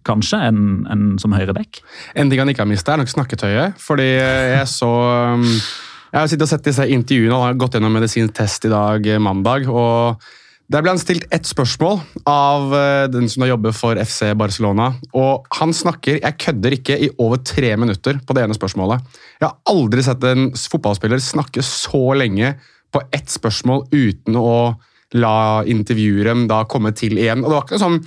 kanskje enn en som høyreback? En ting han ikke har mista, er nok snakketøyet. Fordi jeg så um, Jeg har sittet og sett disse intervjuene, han har gått gjennom medisinsk test i dag, eh, mandag. og Der ble han stilt ett spørsmål av eh, den som da jobber for FC Barcelona. og Han snakker, jeg kødder ikke, i over tre minutter på det ene spørsmålet. Jeg har aldri sett en fotballspiller snakke så lenge på ett spørsmål uten å la intervjueren da komme til igjen. Og det var ikke sånn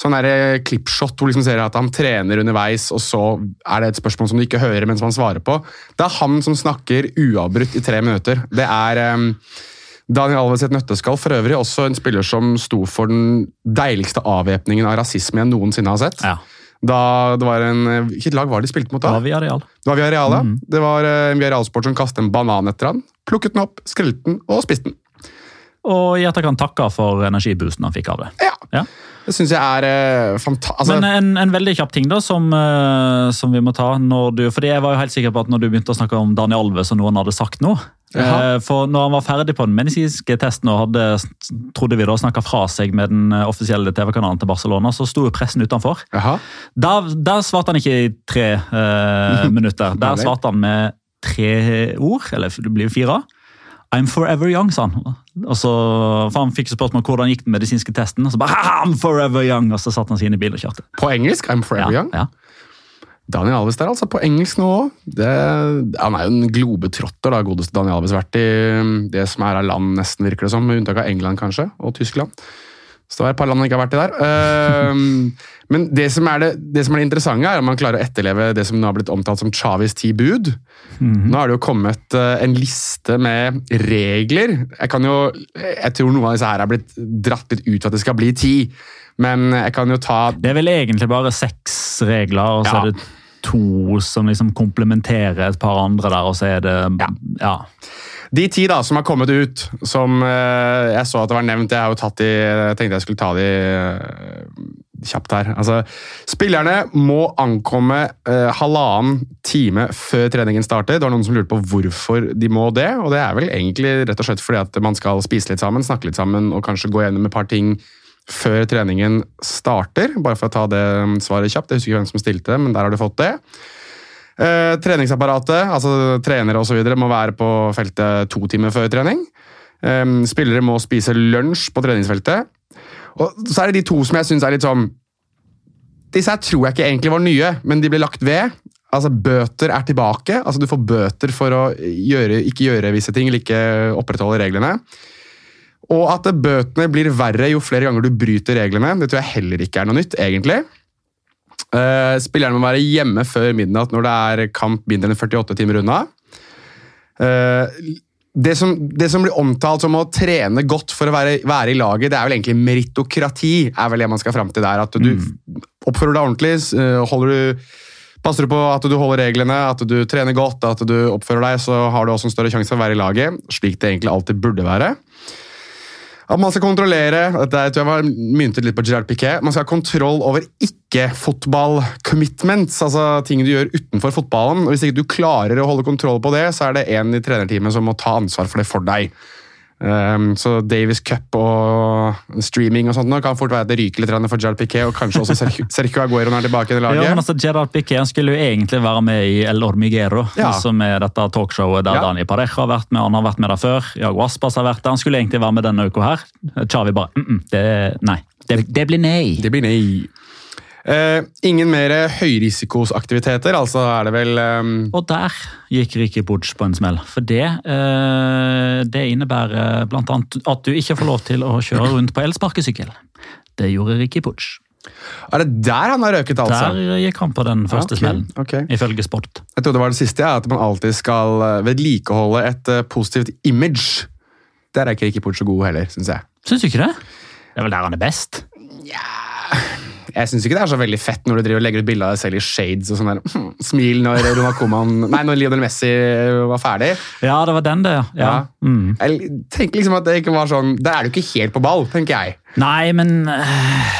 sånn der klippshot hvor liksom ser at han trener underveis, og så er det et spørsmål som du ikke hører mens man svarer på. Det er han som snakker uavbrutt i tre minutter. Det er um, Daniel Alves i et nøtteskall. For øvrig også en spiller som sto for den deiligste avvæpningen av rasisme jeg noensinne har sett. Ja. Da det var en, Hvilket lag var det de spilte mot da? Det var Villarreal. Det var Villarreal, ja. Det var eh, en Villarreal-sport som kastet en banan etter han, plukket den opp, skrelte den og spiste den. Og i etterkant takka for energiboosten han fikk av det. Ja. Ja. Det syns jeg er eh, fantastisk. Altså, Men en, en veldig kjapp ting da, som, eh, som vi må ta. Når du, fordi Jeg var jo helt sikker på at når du begynte å snakke om Daniel Alves og noen hadde sagt noe eh, For når han var ferdig på den medisinske testen og hadde trodde vi da, snakka fra seg med den offisielle TV-kanalen til Barcelona, så sto jo pressen utenfor. Der, der svarte han ikke i tre eh, minutter. Der svarte han med tre ord, eller det blir fire. I'm forever young, sa han. Og så, for Han fikk spørsmål hvordan gikk den medisinske testen, og så bare I'm forever young, og så satte han seg inn i bil og kjørte. På engelsk? I'm forever Ja, young? ja. Daniel Alves der, altså. På engelsk nå òg. Han er jo en globetrotter, da, godeste Daniel Alves. Vært i det som er av land, nesten, virker det som. Med unntak av England, kanskje, og Tyskland. Så det var et par land han ikke har vært i der. Ehm, men det som, er det, det som er det interessante, er om man klarer å etterleve det som nå har blitt omtalt som Chavis ti bud. Nå har det jo kommet eh, en liste med regler. Jeg kan jo, jeg tror noen av disse her er blitt dratt litt ut for at det skal bli ti. Men jeg kan jo ta Det er vel egentlig bare seks regler, og så Ja. er det to som liksom komplementerer et par andre der, og så er det Ja. De ti da, som har kommet ut, som eh, jeg så at det var nevnt Jeg har jo tatt de, jeg tenkte jeg skulle ta de eh, kjapt her. Altså, spillerne må ankomme eh, halvannen time før treningen starter. Det var noen som lurte på hvorfor de må det. og Det er vel egentlig rett og slett fordi at man skal spise litt sammen, snakke litt sammen og kanskje gå gjennom et par ting før treningen starter. Bare for å ta det svaret kjapt. Jeg husker ikke hvem som stilte, men der har du fått det. Eh, treningsapparatet, altså trenere osv., må være på feltet to timer før trening. Eh, spillere må spise lunsj på treningsfeltet. Og så er det de to som jeg syns er litt sånn Disse her tror jeg ikke egentlig var nye, men de ble lagt ved. Altså Bøter er tilbake. altså Du får bøter for å gjøre, ikke gjøre visse ting, eller ikke opprettholde reglene. Og at bøtene blir verre jo flere ganger du bryter reglene, det tror jeg heller ikke er noe nytt, egentlig. Eh, spillerne må være hjemme før midnatt når det er kamp mindre enn 48 timer unna. Uh, det, som, det som blir omtalt som å trene godt for å være, være i laget, det er vel egentlig meritokrati. er vel det man skal fram til der. At du oppfører deg ordentlig, eh, du, passer du på at du holder reglene, at du trener godt, at du oppfører deg, så har du også en større sjanse for å være i laget. Slik det egentlig alltid burde være. At man skal kontrollere dette jeg var myntet litt på Gerard Piquet, man skal ha kontroll over ikke-fotball-commitments, altså ting du gjør utenfor fotballen. og Hvis ikke du klarer å holde kontroll på det, så er det en i trenerteamet som må ta ansvar for det for deg. Um, så Davis Cup og streaming og sånt nå kan fort være at det ryker litt for Gerald Piquet, og kanskje også Sergio, Aguero når han er tilbake i laget. Ja, men altså, Gerald Piqué han skulle jo egentlig være med i El Hormiguero, Ja. som er dette talkshowet der Ja. Dani Pareja har vært med. Han har vært med der før. Jago Aspas har vært der. Han skulle egentlig være med denne uka her. Chavi bare mm -mm, det, Nei. Det, det blir nei. Det blir nei. Eh, ingen mer høyrisikosaktiviteter, altså er det vel um, Og der gikk Ricky Puig på en smell. For det, eh, det innebærer bl.a. at du ikke får lov til å kjøre rundt på elsparkesykkel. Det gjorde Ricky Puig. Er det der han har røket, altså? Der gikk han på den første okay, smellen, Okay. ifølge Sport. Jeg trodde det var det siste, ja, at man alltid skal eh, vedlikeholde et eh, positivt image. Der er ikke Ricky Puig så god heller, syns jeg. Syns du ikke det? Det er vel der han er best. Jeg syns ikke det er så veldig fett når du driver og legger ut bilde av deg selv i shades og sånn der hm, smil når Nei, når Lionel Messi var ferdig. Ja, det var den, det. ja. ja. Mm. Jeg tenker liksom at det ikke var sånn Da er du ikke helt på ball, tenker jeg. Nei, men øh,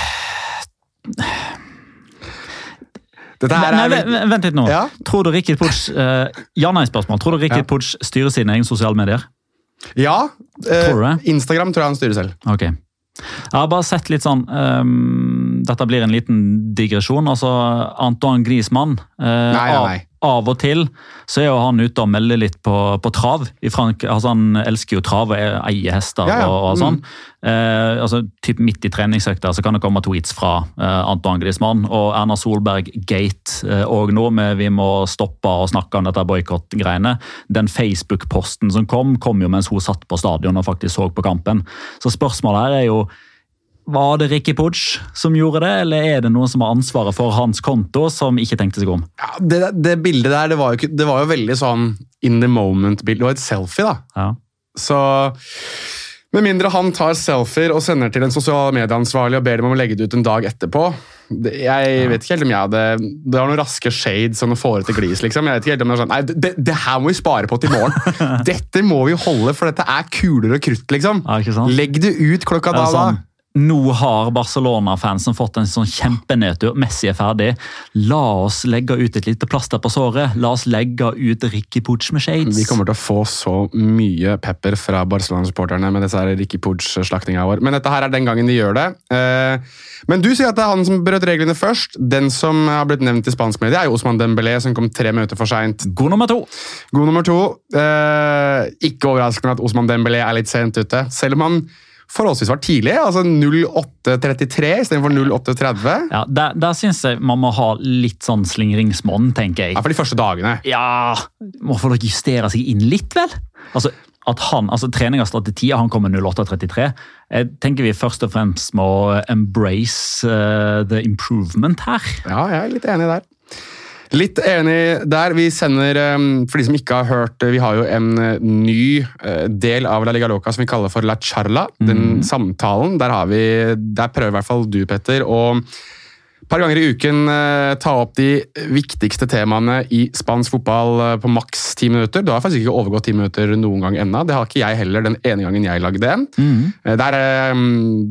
Nei, er vent, vent litt nå. Ja? Tror du Rikki Putsch uh, Ja-nei-spørsmål. Tror du Rikki Ja. Putsch styrer sine egne sosiale medier? Ja. eh, Tror du det? Instagram tror jeg han styrer selv. Ok. Jeg har bare sett litt sånn um, Dette blir en liten digresjon. altså Antoine Griezmann. Uh, Nei, nei, nei. Av, og til så er jo han ute og melder litt på, på trav. I Frank, altså Han elsker jo trav og eier hester Ja, ja. og, og sånn. Eh, altså typ Midt i treningsøkta så kan det komme tweets fra eh, Anton Griezmann og Erna Solberg-gate eh, og nå med vi må stoppe å snakke om dette boikottgreiene. Den Facebook-posten som kom, kom jo mens hun satt på stadion og faktisk så på kampen. Så spørsmålet her er jo var det Ricky Pudge som gjorde det, eller er det noen som har ansvaret for hans konto, som ikke tenkte seg om? Ja, det, det bildet der, det var, jo det var jo veldig sånn in the moment-bilde. Det var et selfie, da. Ja. Så med mindre han tar selfier og sender til en sosiale medieansvarlig og ber dem om å legge det ut en dag etterpå det, Jeg vet ikke helt om jeg hadde Det var noen raske shades og noen fårete glis. liksom. Jeg vet ikke helt om Det var sånn, nei, det, det her må vi spare på til morgen. Dette må vi holde, for dette er kuler og krutt. liksom. Ja, ikke sant? Legg det ut klokka da det og da. Nå har Barcelona-fansen fått en sånn kjempenedtur. Messi er ferdig. La oss legge ut et lite plaster på såret. La oss legge ut Ricky Pooch med shades. Vi kommer til å få så mye pepper fra Barcelona-supporterne med disse Ricky Pooch-slaktinga vår. Men dette her er den gangen de gjør det. Eh, Men du sier at det er han som brøt reglene først. Den som har blitt nevnt i spansk medie, er jo Osman Dembélé, som kom tre minutter for seint. God nummer to. God nummer to. Eh, ikke overraskende at Osman Dembélé er litt sent ute. Selv om han forholdsvis var tidlig. altså 08.33 istedenfor 08.30. Ja, Der, der syns jeg man må ha litt sånn slingringsmonn, tenker jeg. Ja, for de første dagene. Ja, må få dere justere seg inn litt, vel? Altså, at han, altså Treninga starter tida, han kommer 08.33. Jeg tenker vi først og fremst må embrace uh, the improvement her. Ja, jeg er litt enig der. Litt enig der. Vi sender, eh, for de som ikke har hørt Vi har jo en eh, ny eh, del av La Liga Loca som vi kaller for La Charla. Den samtalen. Der, har vi, der prøver i hvert fall du, Petter, å par ganger i uken eh, ta opp de viktigste temaene i spansk fotball eh, på maks ti minutter. Du har faktisk ikke overgått ti minutter noen gang ennå. Det har ikke jeg heller den ene gangen jeg lagde en. Mm. Der,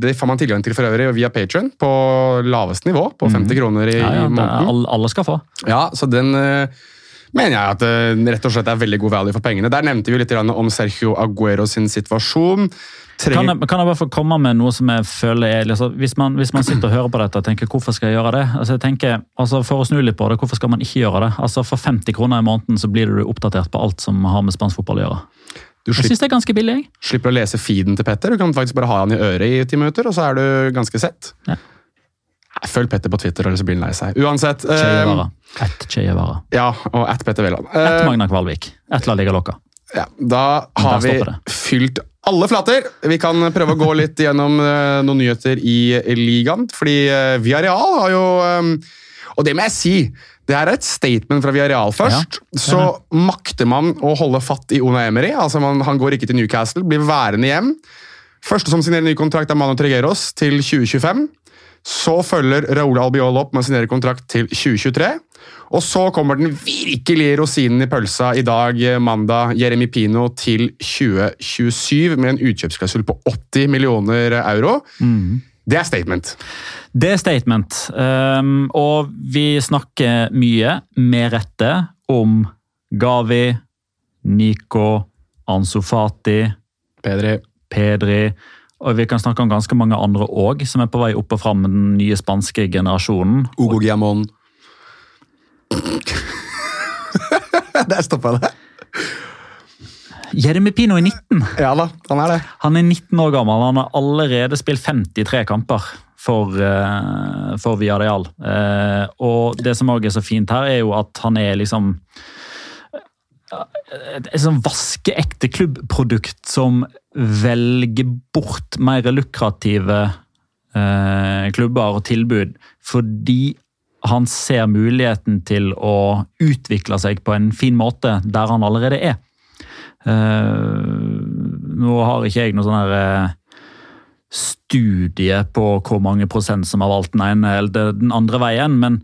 det får man tilgang til for øvrig via Patrion på laveste nivå, på 50 kroner i, Ja, ja, måneden. alle, skal få. Ja, så den mener jeg at det rett og slett er veldig god value for pengene. Der nevnte vi litt om Sergio Aguero sin situasjon. Kan jeg, kan jeg bare få komme med noe som jeg føler er liksom, hvis, man, hvis man sitter og hører på dette og tenker hvorfor skal jeg gjøre det? Altså jeg tenker, altså For å snu litt på det, hvorfor skal man ikke gjøre det? Altså For 50 kroner i måneden så blir du oppdatert på alt som har med spansk fotball å gjøre. du Jeg synes det er ganske billig. slipper å lese feeden til Petter. Du kan faktisk bare ha han i øret i ti minutter, og så er du ganske sett. Ja. Følg Petter på Twitter, eller så blir han lei seg. Uansett. Che eh, Guevara. Et Che ja, og at Petter Velland. Et Eh, Magna Kvalvik. Et La Liga Loca. Ja, da har vi fylt alle flater. Vi kan prøve å gå litt gjennom eh, noen nyheter i ligaen. Fordi Villarreal har jo Og det må jeg si, det er et statement fra Viareal først. så makter man å holde fatt i Ona Emery. Altså man, han går ikke til Newcastle, blir værende hjem. Første som signerer ny kontrakt, er Mano Tregeros til 2025. Så følger Raúl Albiol opp med å signere kontrakt til 2023. Og så kommer den virkelige rosinen i pølsa i dag, eh, mandag. Jeremy Pino til 2027 med en utkjøpsklausul på 80 millioner euro. Det er statement. Det er statement. Um, og vi snakker mye, med rette, om Gavi, Nico, Ansofati Pedri. Pedri. Og vi kan snakke om ganske mange andre òg, som er på vei opp og fram med den nye spanske generasjonen. Ugo Giamon. Der stoppa det. Jeremy Pino er 19. Ja da, han er det. Han er 19 år gammel. Han har allerede spilt 53 kamper for, uh, for Villarreal. Eh, og det som òg er så fint her, er jo at han er liksom et, et sånn vaskeekte klubbprodukt som velger bort mer lukrative eh, klubber og tilbud fordi han ser muligheten til å utvikle seg på en fin måte der han allerede er. Eh, nå har ikke jeg noe sånn her eh, studie på hvor mange prosent som har valgt den ene eller den andre veien. Men,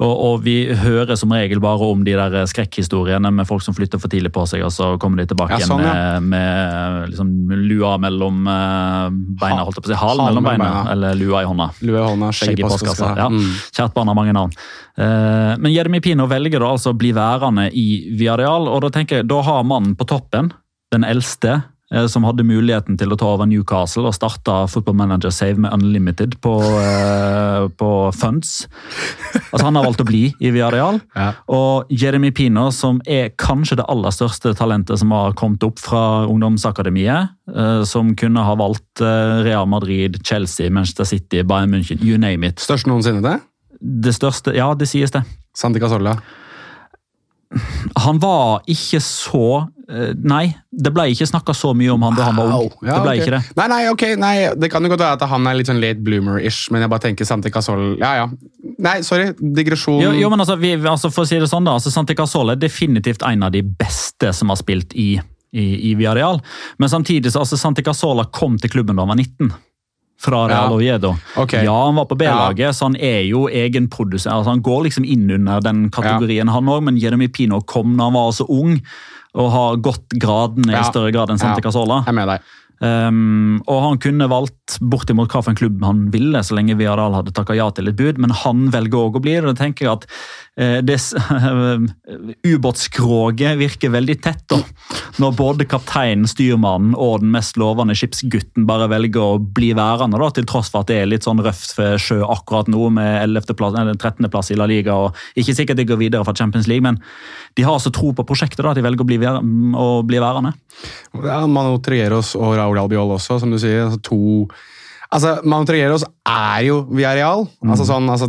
og, og, vi hører som regel bare om de der skrekkhistoriene med folk som flytter for tidlig på seg, og så kommer de tilbake Ja, sånn, ja. med, med liksom, lua mellom eh, beina, holdt jeg på å si. Halen mellom beina, beina. eller lua i hånda. Lua i hånda, skjegg i postkassa. Ja. Mm. Kjært barn har mange navn. Eh, men Jeremy Pino velger da altså å bli værende i Viareal, og da tenker jeg, da har mannen på toppen, den eldste, som hadde muligheten til å ta over Newcastle og starta Football Manager Save med Unlimited på, eh, på funds. Altså Han har valgt å bli i Viareal. Ja. Og Jeremy Pino, som er kanskje det aller største talentet som har kommet opp fra ungdomsakademiet, eh, som kunne ha valgt eh, Real Madrid, Chelsea, Manchester City, Bayern München, you name it. Størst noensinne, det? Det største, ja, det sies det. Santi Casolla. Han var ikke så eh, Nei, det ble ikke snakka så mye om han da han var ung. Ja, det ble okay. ikke det. Nei, nei, ok, nei, Det kan jo godt være at han er litt sånn late bloomer-ish, men jeg bare tenker Santi Casol Ja, ja. Nei, sorry. Digresjon. Jo, jo men altså, vi, altså For å si det sånn, da, altså Santi Casol er definitivt en av de beste som har spilt i, i, i Villarreal. Men samtidig så altså Santi Casola kom til klubben da han var 19. Fra Real Ja. Okay. Ja, han var på B-laget, så han er jo egenprodusert. Altså, han går liksom inn under den kategorien, han òg, men Jeremy Pino kom da han var så ung. Og har gått gradene Ja. i større grad enn Sante Ja. Cazorla. Jeg er med deg. Um, og han kunne valgt bortimot hvilken klubb han ville, så lenge Viadal hadde takka ja til et bud, men han velger òg å bli det. Da tenker jeg at ubåtskroget virker veldig tett, da. Når både kapteinen, styrmannen og den mest lovende skipsgutten bare velger å bli værende, da, til tross for at det er litt sånn røft sjø akkurat nå, med 11. plass, eller 13. plass i La Liga, og ikke sikkert de går videre fra Champions League, men de har altså tro på prosjektet, da, at de velger å bli, å bli værende. Ja, Mano Trieros og Raúl Albiol også, som du sier. Altså to Altså, Mano Trigueros er jo Villarreal. Altså, sånn, altså,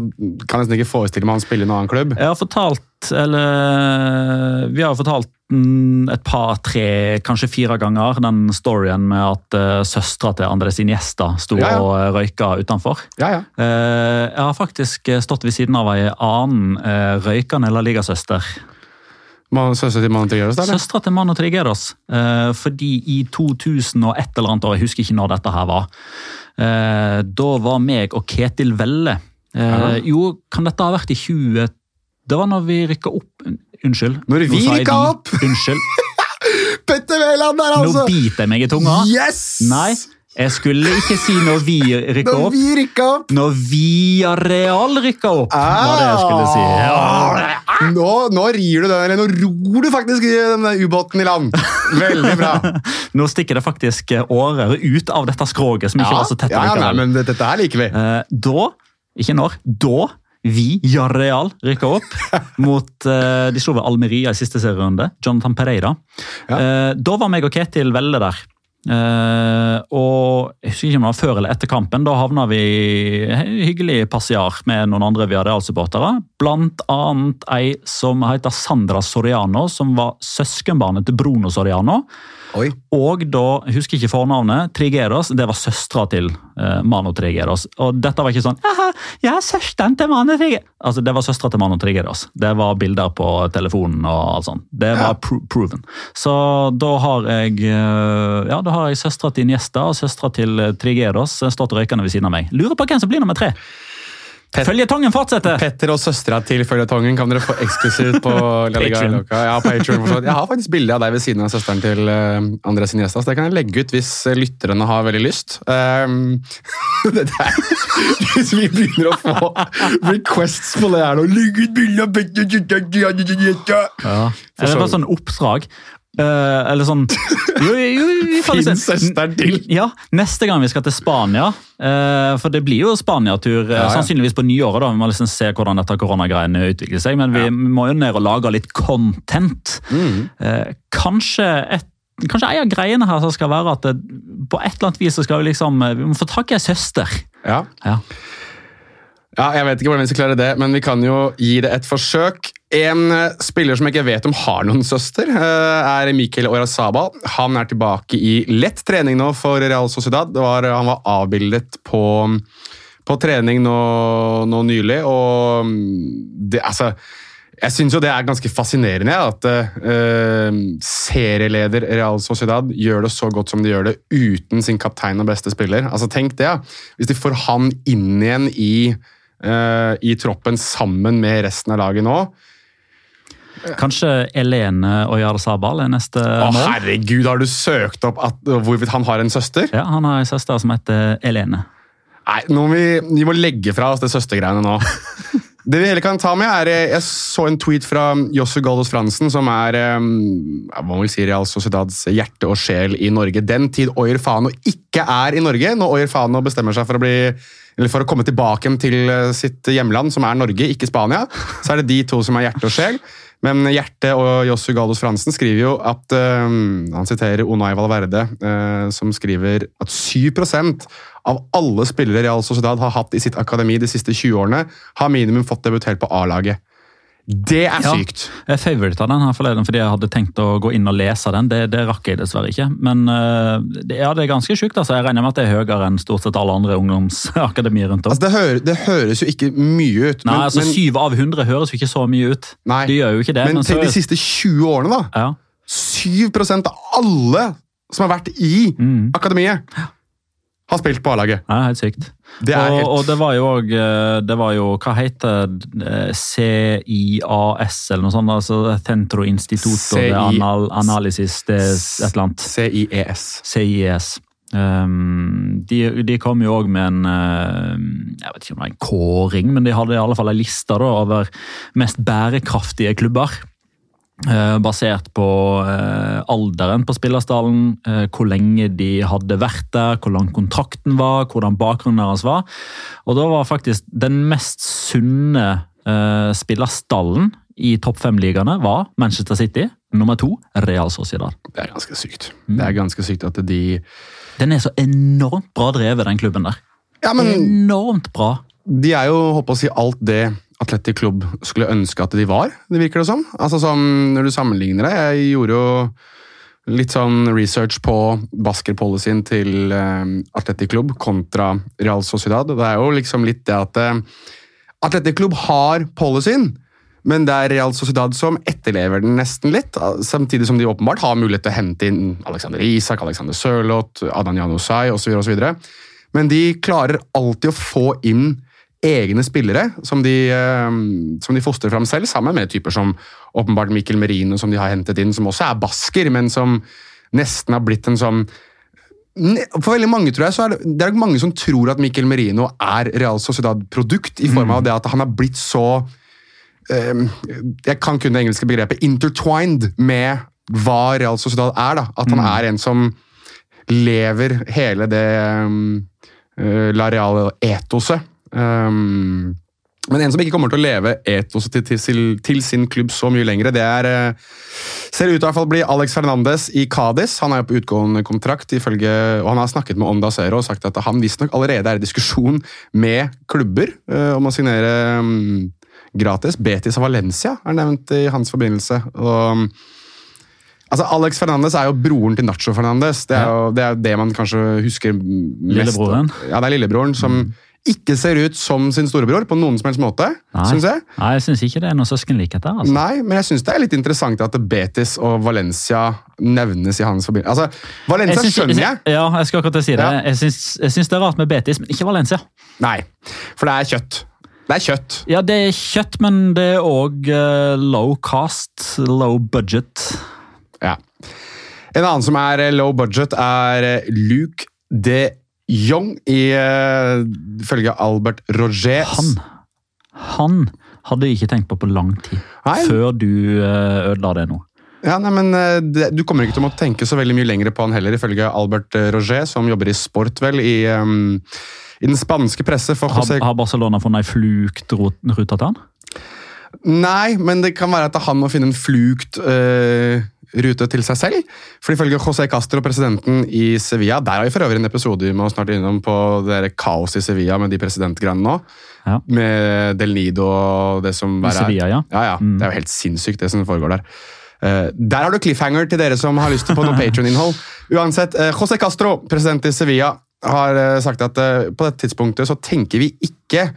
kan nesten ikke forestille meg han spiller i en annen klubb. Jeg har fortalt, eller Vi har fortalt mm, et par, tre, kanskje fire ganger den storyen med at uh, søstera til Andres Iniesta sto Ja, ja. og eh, røyka utenfor. Ja, ja. Eh, jeg har faktisk eh, stått ved siden av ei annen uh, røykende La Liga-søster. Man- til Mano Trigueros, da? Søstera til Mano Trigueros. Uh, fordi i 2001 eller annet år, jeg husker ikke når dette her var, eh, da var meg og Ketil Velle eh, Jo, kan dette ha vært i 20... Det var når vi rykka opp Unnskyld. Når vi rykka opp? Unnskyld. Petter Wæland der, Nå altså! biter jeg meg i tunga. Yes! Nei, jeg skulle ikke si når vi rykka Når vi rykka opp! Når Viareal rykka opp, var det jeg skulle si. Ja. Nå, nå rir du den, eller nå ror du faktisk den der ubåten i land. Veldig bra. Nå stikker det faktisk årer ut av dette skroget som ikke var så tett ja, ja, nei, men dette her liker vi. Eh, da, ikke når, da vi, Jarreal, rykka opp mot uh, De slo ved Almeria i siste serierunde. Jonathan Pereira. Eh, da var meg og Ketil Velle der. Eh, og jeg husker ikke om det var før eller etter kampen. Da havna vi hyggelig passiar med noen andre Viareal-supportere. Blant annet ei som heter Sandra Soriano, som var søskenbarnet til Bruno Soriano. Oi. Og da, jeg husker ikke fornavnet, Trigeros, det var søstera til eh, Mano Trigeros. Og dette var ikke sånn «Haha, jeg er søsteren til Mano Trigeros. Altså, det var søstera til Mano Trigeros. Det var bilder på telefonen og alt sånt. Det var pro proven. Så da har jeg eh, ja, da har jeg søstera til Niesta og søstera til eh, Trigeros stått røykende ved siden av meg. Lurer på hvem som blir nummer tre. Føljetongen fortsetter! Petter og søstera til føljetongen kan dere få eksklusivt på Patreon. Ja, Patreon. Jeg har faktisk bilde av deg ved siden av søsteren til uh, Andres Iniesta, så det kan jeg legge ut hvis eh, lytterne har veldig lyst. Um, det der, hvis vi begynner å få requests på det her nå Legg ut bilde av Petter og søsteren til Iniesta! Ja. Eller bare sånn oppdrag. Eh, eller sånn jo, jo, jo, til. Ja, Neste gang vi skal til Spania, uh, for det blir jo Spania-tur eh, Ja, ja. sannsynligvis på nyåret. da, Vi må liksom se hvordan dette koronagreiene utvikler seg, men vi må jo ned og lage litt content. Mm. Uh, kanskje et Kanskje en av greiene her skal være at det, på et eller annet vis så skal vi liksom Vi må få tak i ei søster. Ja. Ja. Jeg vet ikke hvordan vi skal klare det, men vi kan jo gi det et forsøk. En eh, spiller som jeg ikke vet om har noen søster, eh, er Mikkel Orazaba. Han er tilbake i lett trening nå for Real Sociedad. Var, han var avbildet på, på trening nå, nå nylig, og mm, det, altså Jeg syns jo det er ganske fascinerende at uh, serieleder Real Sociedad gjør det så godt som de gjør det uten sin kaptein og beste spiller. Altså Tenk det, ja. Hvis de får han inn igjen i, i troppen sammen med resten av laget nå. Kanskje Elene Oyarzabal er neste Å, mål? herregud, har du søkt opp at, hvorvidt han har en søster? Ja, Han har en søster som heter Elene. Nei, nå må vi, vi må legge fra oss det søstergreiene nå. Det vi heller kan ta med er, eh, Jeg så en tweet fra Jossu Gallos Fransen, som er eh, hva må vi si, Real Sociedads hjerte og sjel i Norge. Den tid Oyer Fano ikke er i Norge, når Oyer Fano bestemmer seg for å, bli, eller for å komme tilbake til eh, sitt hjemland, som er Norge, ikke Spania, så er det de to som er hjerte og sjel. Men Hjerte og Jossu Gallos Fransen skriver jo at uh, Han siterer Onay Valverde, uh, som skriver at 7% av alle spillere Real Sociedad har hatt i sitt akademi de siste 20 årene, har minimum fått debutert på A-laget. Det er Ja. sykt! Jeg favorita den her forleden fordi jeg hadde tenkt å gå inn og lese den. Det, det rakk jeg dessverre ikke. Men uh, det, ja, det er ganske sjukt. Altså. Jeg regner med at det er høyere enn stort sett alle andre ungdomsakademier rundt om. Altså, det, høres, det høres jo ikke mye ut, Nei, men, altså men, Syv av 100 høres jo ikke så mye ut. Nei. De gjør jo ikke det. men men til de siste 20 årene, da. ja. 7% av alle som har vært i Mm. akademiet, har spilt på A-laget. Ja, helt sykt. Det og, helt og det var jo òg Det var jo Hva heter? CIAS eller noe sånt? altså Centro Instituto de Anal Analysis det er et eller annet. CIES. CIES. Um, de, de kom jo òg med en uh, jeg vet ikke om det var en kåring, men de hadde i alle fall en liste over mest bærekraftige klubber. Uh, basert på uh, alderen på spillerstallen, uh, hvor lenge de hadde vært der, hvor lang kontrakten var, hvordan bakgrunnen deres var. Og da var faktisk den mest sunne spillerstallen i topp fem-ligaene var Manchester City. Nummer to Real Sociedad. Det er ganske sykt. Mm. Det er ganske sykt at de Den er så enormt bra drevet, den klubben der. Ja, men Enormt bra. de er jo håper å si alt det Atletic Klubb skulle ønske at de var, det virker det som. Altså som Når du sammenligner det Jeg gjorde jo litt sånn research på Basker-policyen til eh, Atletic Klubb kontra Real Sociedad. Det er jo liksom litt det at eh, Atletic Klubb har policyen, men det er Real Sociedad som etterlever den nesten litt. Samtidig som de åpenbart har mulighet til å hente inn Alexander Isak, Alexander Sørloth, Adan Janusay osv. Men de klarer alltid å få inn egne spillere som de, eh, som de fostrer fram selv, sammen med typer som åpenbart Mikkel Merino, som de har hentet inn, som også er basker, men som nesten har blitt en sånn For veldig mange tror jeg, så er det, det er mange som tror at Mikkel Merino er Real Sociedad-produkt, i form av det at han har blitt så eh, Jeg kan kun det engelske begrepet 'intertwined' med hva Real Sociedad er. da, At han er en som lever hele det um, uh, La Real-etoset. Um, men en som ikke kommer til å leve etoset til, til, til sin klubb så mye lenger, det er uh, ser ut til å i hvert fall bli Alex Fernandes i Cádiz. Han er jo på utgående kontrakt, ifølge, og han har snakket med Onda Zero og sagt at han visstnok allerede er i diskusjon med klubber uh, om å signere um, gratis. Betis og Valencia er nevnt i hans forbindelse. og Altså, Alex Fernandes er jo broren til Nacho Fernandes. Det er jo det, er det man kanskje husker mest. Lillebroren? Ja, det er lillebroren som ikke ser ut som sin storebror på noen som helst måte, Nei. Synes jeg. Nei, jeg syns ikke det er noen søskenlikhet der. altså. Nei, men jeg syns det er litt interessant at Betis og Valencia nevnes i hans forbindelse. Altså, Valencia syns- skjønner jeg. Ja, jeg skal akkurat si det. Ja. Jeg syns, jeg syns det er rart med Betis, men ikke Valencia. Nei, for det er kjøtt. Det er kjøtt. Ja, det er kjøtt, men det er òg low cost, low budget. Ja. En annen som er eh, low budget, er eh, Luke de Jong, ifølge Albert Roger. Han Han hadde jeg ikke tenkt på på lang tid, Nei. før du eh, ødela det nå. Ja, nei, men eh, det, Du kommer ikke til å måtte tenke så veldig mye lenger på han heller, ifølge Albert eh, Roger, som jobber i sport, vel, i, um, i den spanske presse for Har, har Barcelona funnet ei flukt ruta til han? Nei, men det kan være at han må finne en flukt eh, rute til seg selv. For ifølge José Castro, presidenten i Sevilla Der har vi for øvrig en episode vi må snart innom på det kaoset i Sevilla med de presidentgreiene nå. Ja. Med Del Nido og det som bare Sevilla, ja. Ja, ja. Det er jo helt sinnssykt, det som foregår der. Uh, der har du cliffhanger til dere som har lyst til på noe Patreon-innhold. Uansett, uh, José Castro, president i Sevilla, har uh, sagt at på dette tidspunktet så tenker vi ikke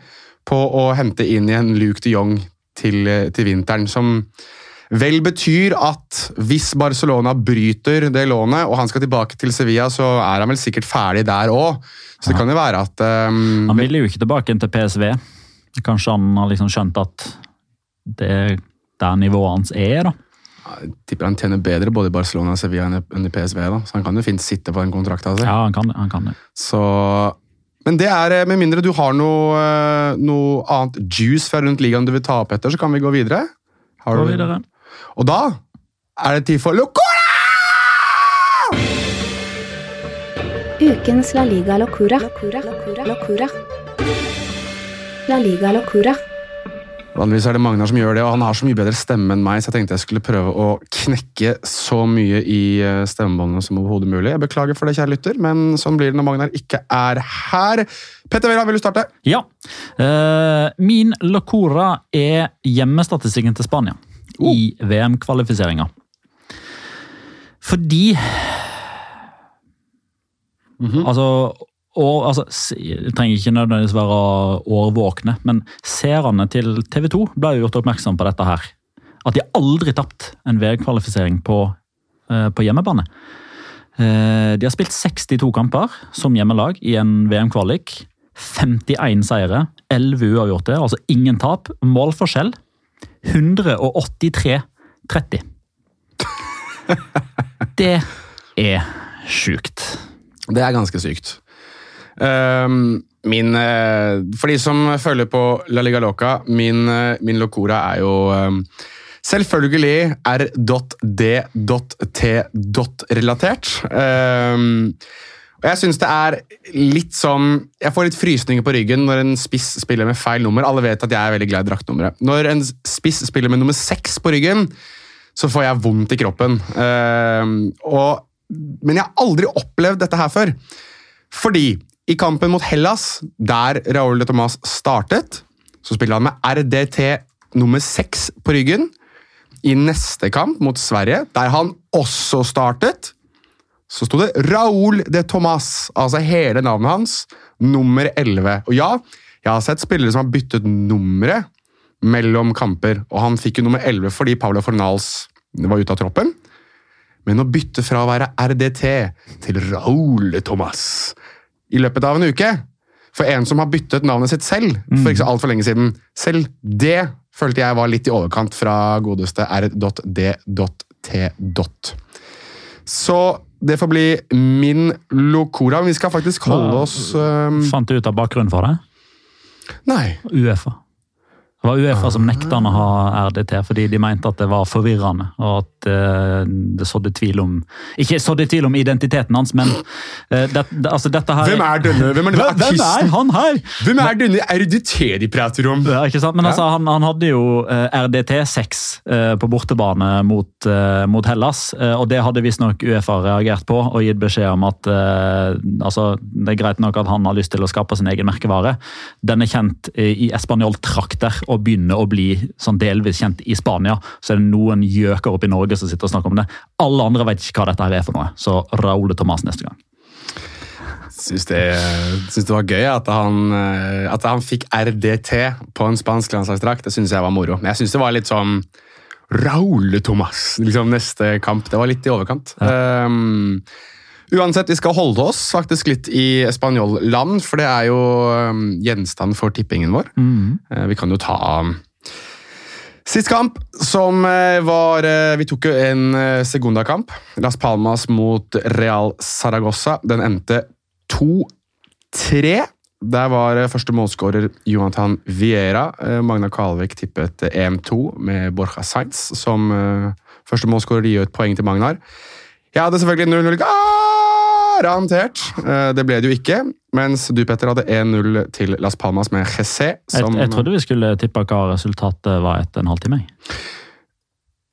på å hente inn igjen Luke de Jong til, til vinteren. Som vel betyr at hvis Barcelona bryter det lånet, og han skal tilbake til Sevilla, så er han vel sikkert ferdig der òg. Så det kan jo være at um, Han ville jo ikke tilbake til PSV. Kanskje han har liksom skjønt at det er der nivået hans er, da. Jeg tipper han tjener bedre både i Barcelona og Sevilla enn i- PSV, da. så han kan jo fint sitte på den kontrakten. Altså. Ja, han kan. Han kan det. Så, men det er, eh, med mindre du har noe, eh, noe annet juice fra rundt ligaen du vil ta opp etter, så kan vi gå videre. Har Gå videre. Og da er det tid for Locora! Ukens La Liga Locura. Locura. Locura. Locura. La Liga Locura. Vanligvis er det Magnar som gjør det, og han har så mye bedre stemme enn meg, så jeg tenkte jeg skulle prøve å knekke så mye i eh, stemmebåndene som overhodet mulig. Jeg beklager for det, kjære lytter, men sånn blir det når Magnar ikke er her. Petter Vera, vil du starte? Ja. Uh, min locora er hjemmestatistikken til Spania i VM-kvalifiseringa. Fordi Altså, og, altså trenger ikke nødvendigvis være årvåkne, men seerne til TV 2 ble jo gjort oppmerksom på dette her. At de aldri tapt en VM-kvalifisering på, eh, på hjemmebane. Eh, de har spilt 62 kamper som hjemmelag i en VM-kvalik. 51 seire, 11 uavgjorte, altså ingen tap. Målforskjell 183-30. Det er sjukt. Det er ganske sykt. Ehm, min, eh, for de som følger på La Liga Loca, min, eh, min locora er jo ehm, selvfølgelig R.D.T.relatert. Ehm, og jeg syns det er litt sånn Jeg får litt frysninger på ryggen når en spiss spiller med feil nummer. Alle vet at jeg er veldig glad i draktnummeret. Når en spiss spiller med nummer seks på ryggen, så får jeg vondt i kroppen. Uh, og, men jeg har aldri opplevd dette her før. Fordi i kampen mot Hellas, der Raúl de Tomàs startet, så spiller han med RDT nummer seks på ryggen. I neste kamp mot Sverige, der han også startet, så sto det Raúl de Tomàs, altså hele navnet hans, nummer 11. Og ja, jeg har sett spillere som har byttet nummeret mellom kamper, og han fikk jo nummer 11 fordi Paula Fornals var ute av troppen. Men å bytte fra å være RDT til Raúl de Tomàs i løpet av en uke For en som har byttet navnet sitt selv for ikke så altfor lenge siden, selv det følte jeg var litt i overkant fra godeste r.d.t. Så det får bli min locora. Men vi skal faktisk holde oss um, Fant du ut av bakgrunnen for det? Nei. Uefa. Det var Uefa som nekta han å ha RDT, fordi de mente at det var forvirrende. Og at uh, det sådde tvil om Ikke sådde tvil om identiteten hans, men uh, det, det, altså dette her Hvem er denne? Hvem er denne artisten? Hvem er han her? Hvem er denne RDT de prater om? Ja, ikke sant? Men altså, han, han hadde jo eh, RDT6 uh, på bortebane mot, eh, mot Hellas, eh, og det hadde visstnok Uefa reagert på og gitt beskjed om at eh, altså, det er greit nok at han har lyst til å skape sin egen merkevare. Den er kjent i, i espanjol-trakter og begynner å bli sånn delvis kjent i Spania. Så er det noen gjøker oppe i Norge som sitter og snakker om det. Alle andre vet ikke hva dette her er for noe, så Raúl Thomas neste gang. Syns det, syns det var gøy at han, eh, at han fikk RDT på en spansk landslagsdrakt. Det syns jeg var moro. Men jeg syns det var litt sånn Raúl Thomas, liksom neste kamp. Det var litt i overkant. Um, uansett, vi skal holde oss faktisk litt i spanjolland, for det er jo um, gjenstand for tippingen vår. Mm. vi kan jo ta um, Sist kamp, som eh, var eh, Vi tok jo en segundakamp. Las Palmas mot Real Saragossa. Den endte 2-3. Der var eh, første målskårer Jonathan Viera. Eh, Magna Kalvik tippet eh, 1-2 med Borja Sainz som eh, første målskårer. De gir et poeng til Magnar. Jeg hadde selvfølgelig 0-0 garantert. Eh, Det ble det jo ikke. Mens du, Petter, hadde 1-0 til Las Palmas med Jesse. Jeg, jeg trodde vi skulle tippe hva resultatet var etter en halvtime. jeg.